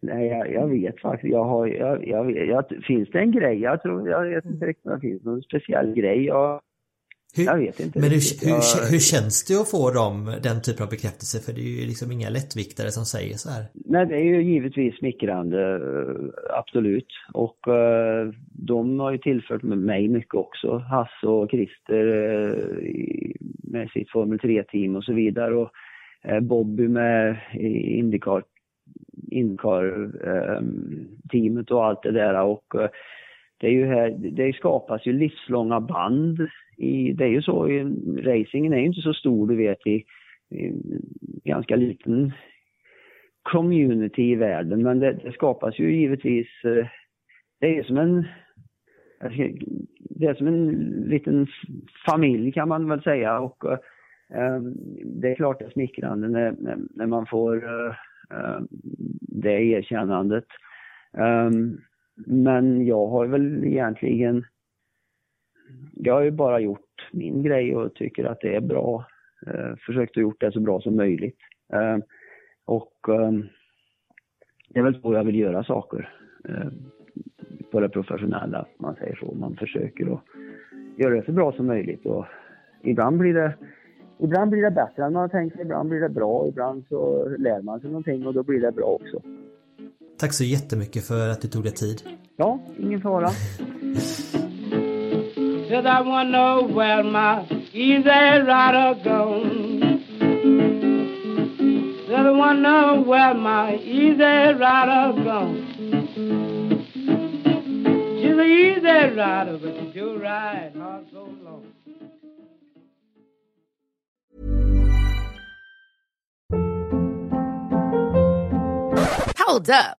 nej, jag, jag, vet faktiskt. Jag har, jag, jag, vet, jag, finns det en grej? Jag tror, jag vet inte riktigt om det finns någon speciell grej. Jag, hur, jag vet inte. Men hur, hur, hur, känns det att få dem, den typen av bekräftelse? För det är ju liksom inga lättviktare som säger så här. Nej, det är ju givetvis smickrande, eh, absolut. Och uh, de har ju tillfört mig mycket också. Hasse och Christer uh, med sitt Formel 3-team och så vidare. Och Bobby med Indycar Incar-teamet och allt det där. Och eh, det, är ju här, det skapas ju livslånga band. I, det är ju så, i, racingen är ju inte så stor du vet i, i ganska liten community i världen men det, det skapas ju givetvis, eh, det är som en det är som en liten familj kan man väl säga och eh, eh, det är klart det är smickrande när, när man får det erkännandet. men jag har väl egentligen, jag har ju bara gjort min grej och tycker att det är bra. försökt att gjort det så bra som möjligt. Och um, det är väl så jag vill göra saker uh, på det professionella, man säger så. Man försöker att göra det så bra som möjligt och ibland blir det Ibland blir det bättre än man har tänkt sig, ibland blir det bra, ibland så lär man sig någonting och då blir det bra också. Tack så jättemycket för att du tog dig tid. Ja, ingen fara. *laughs* Said I wanna know where my easy rider gone Never wonder where my easy rider gone. She's an easy rider, but she do ride hard so long. Hold up.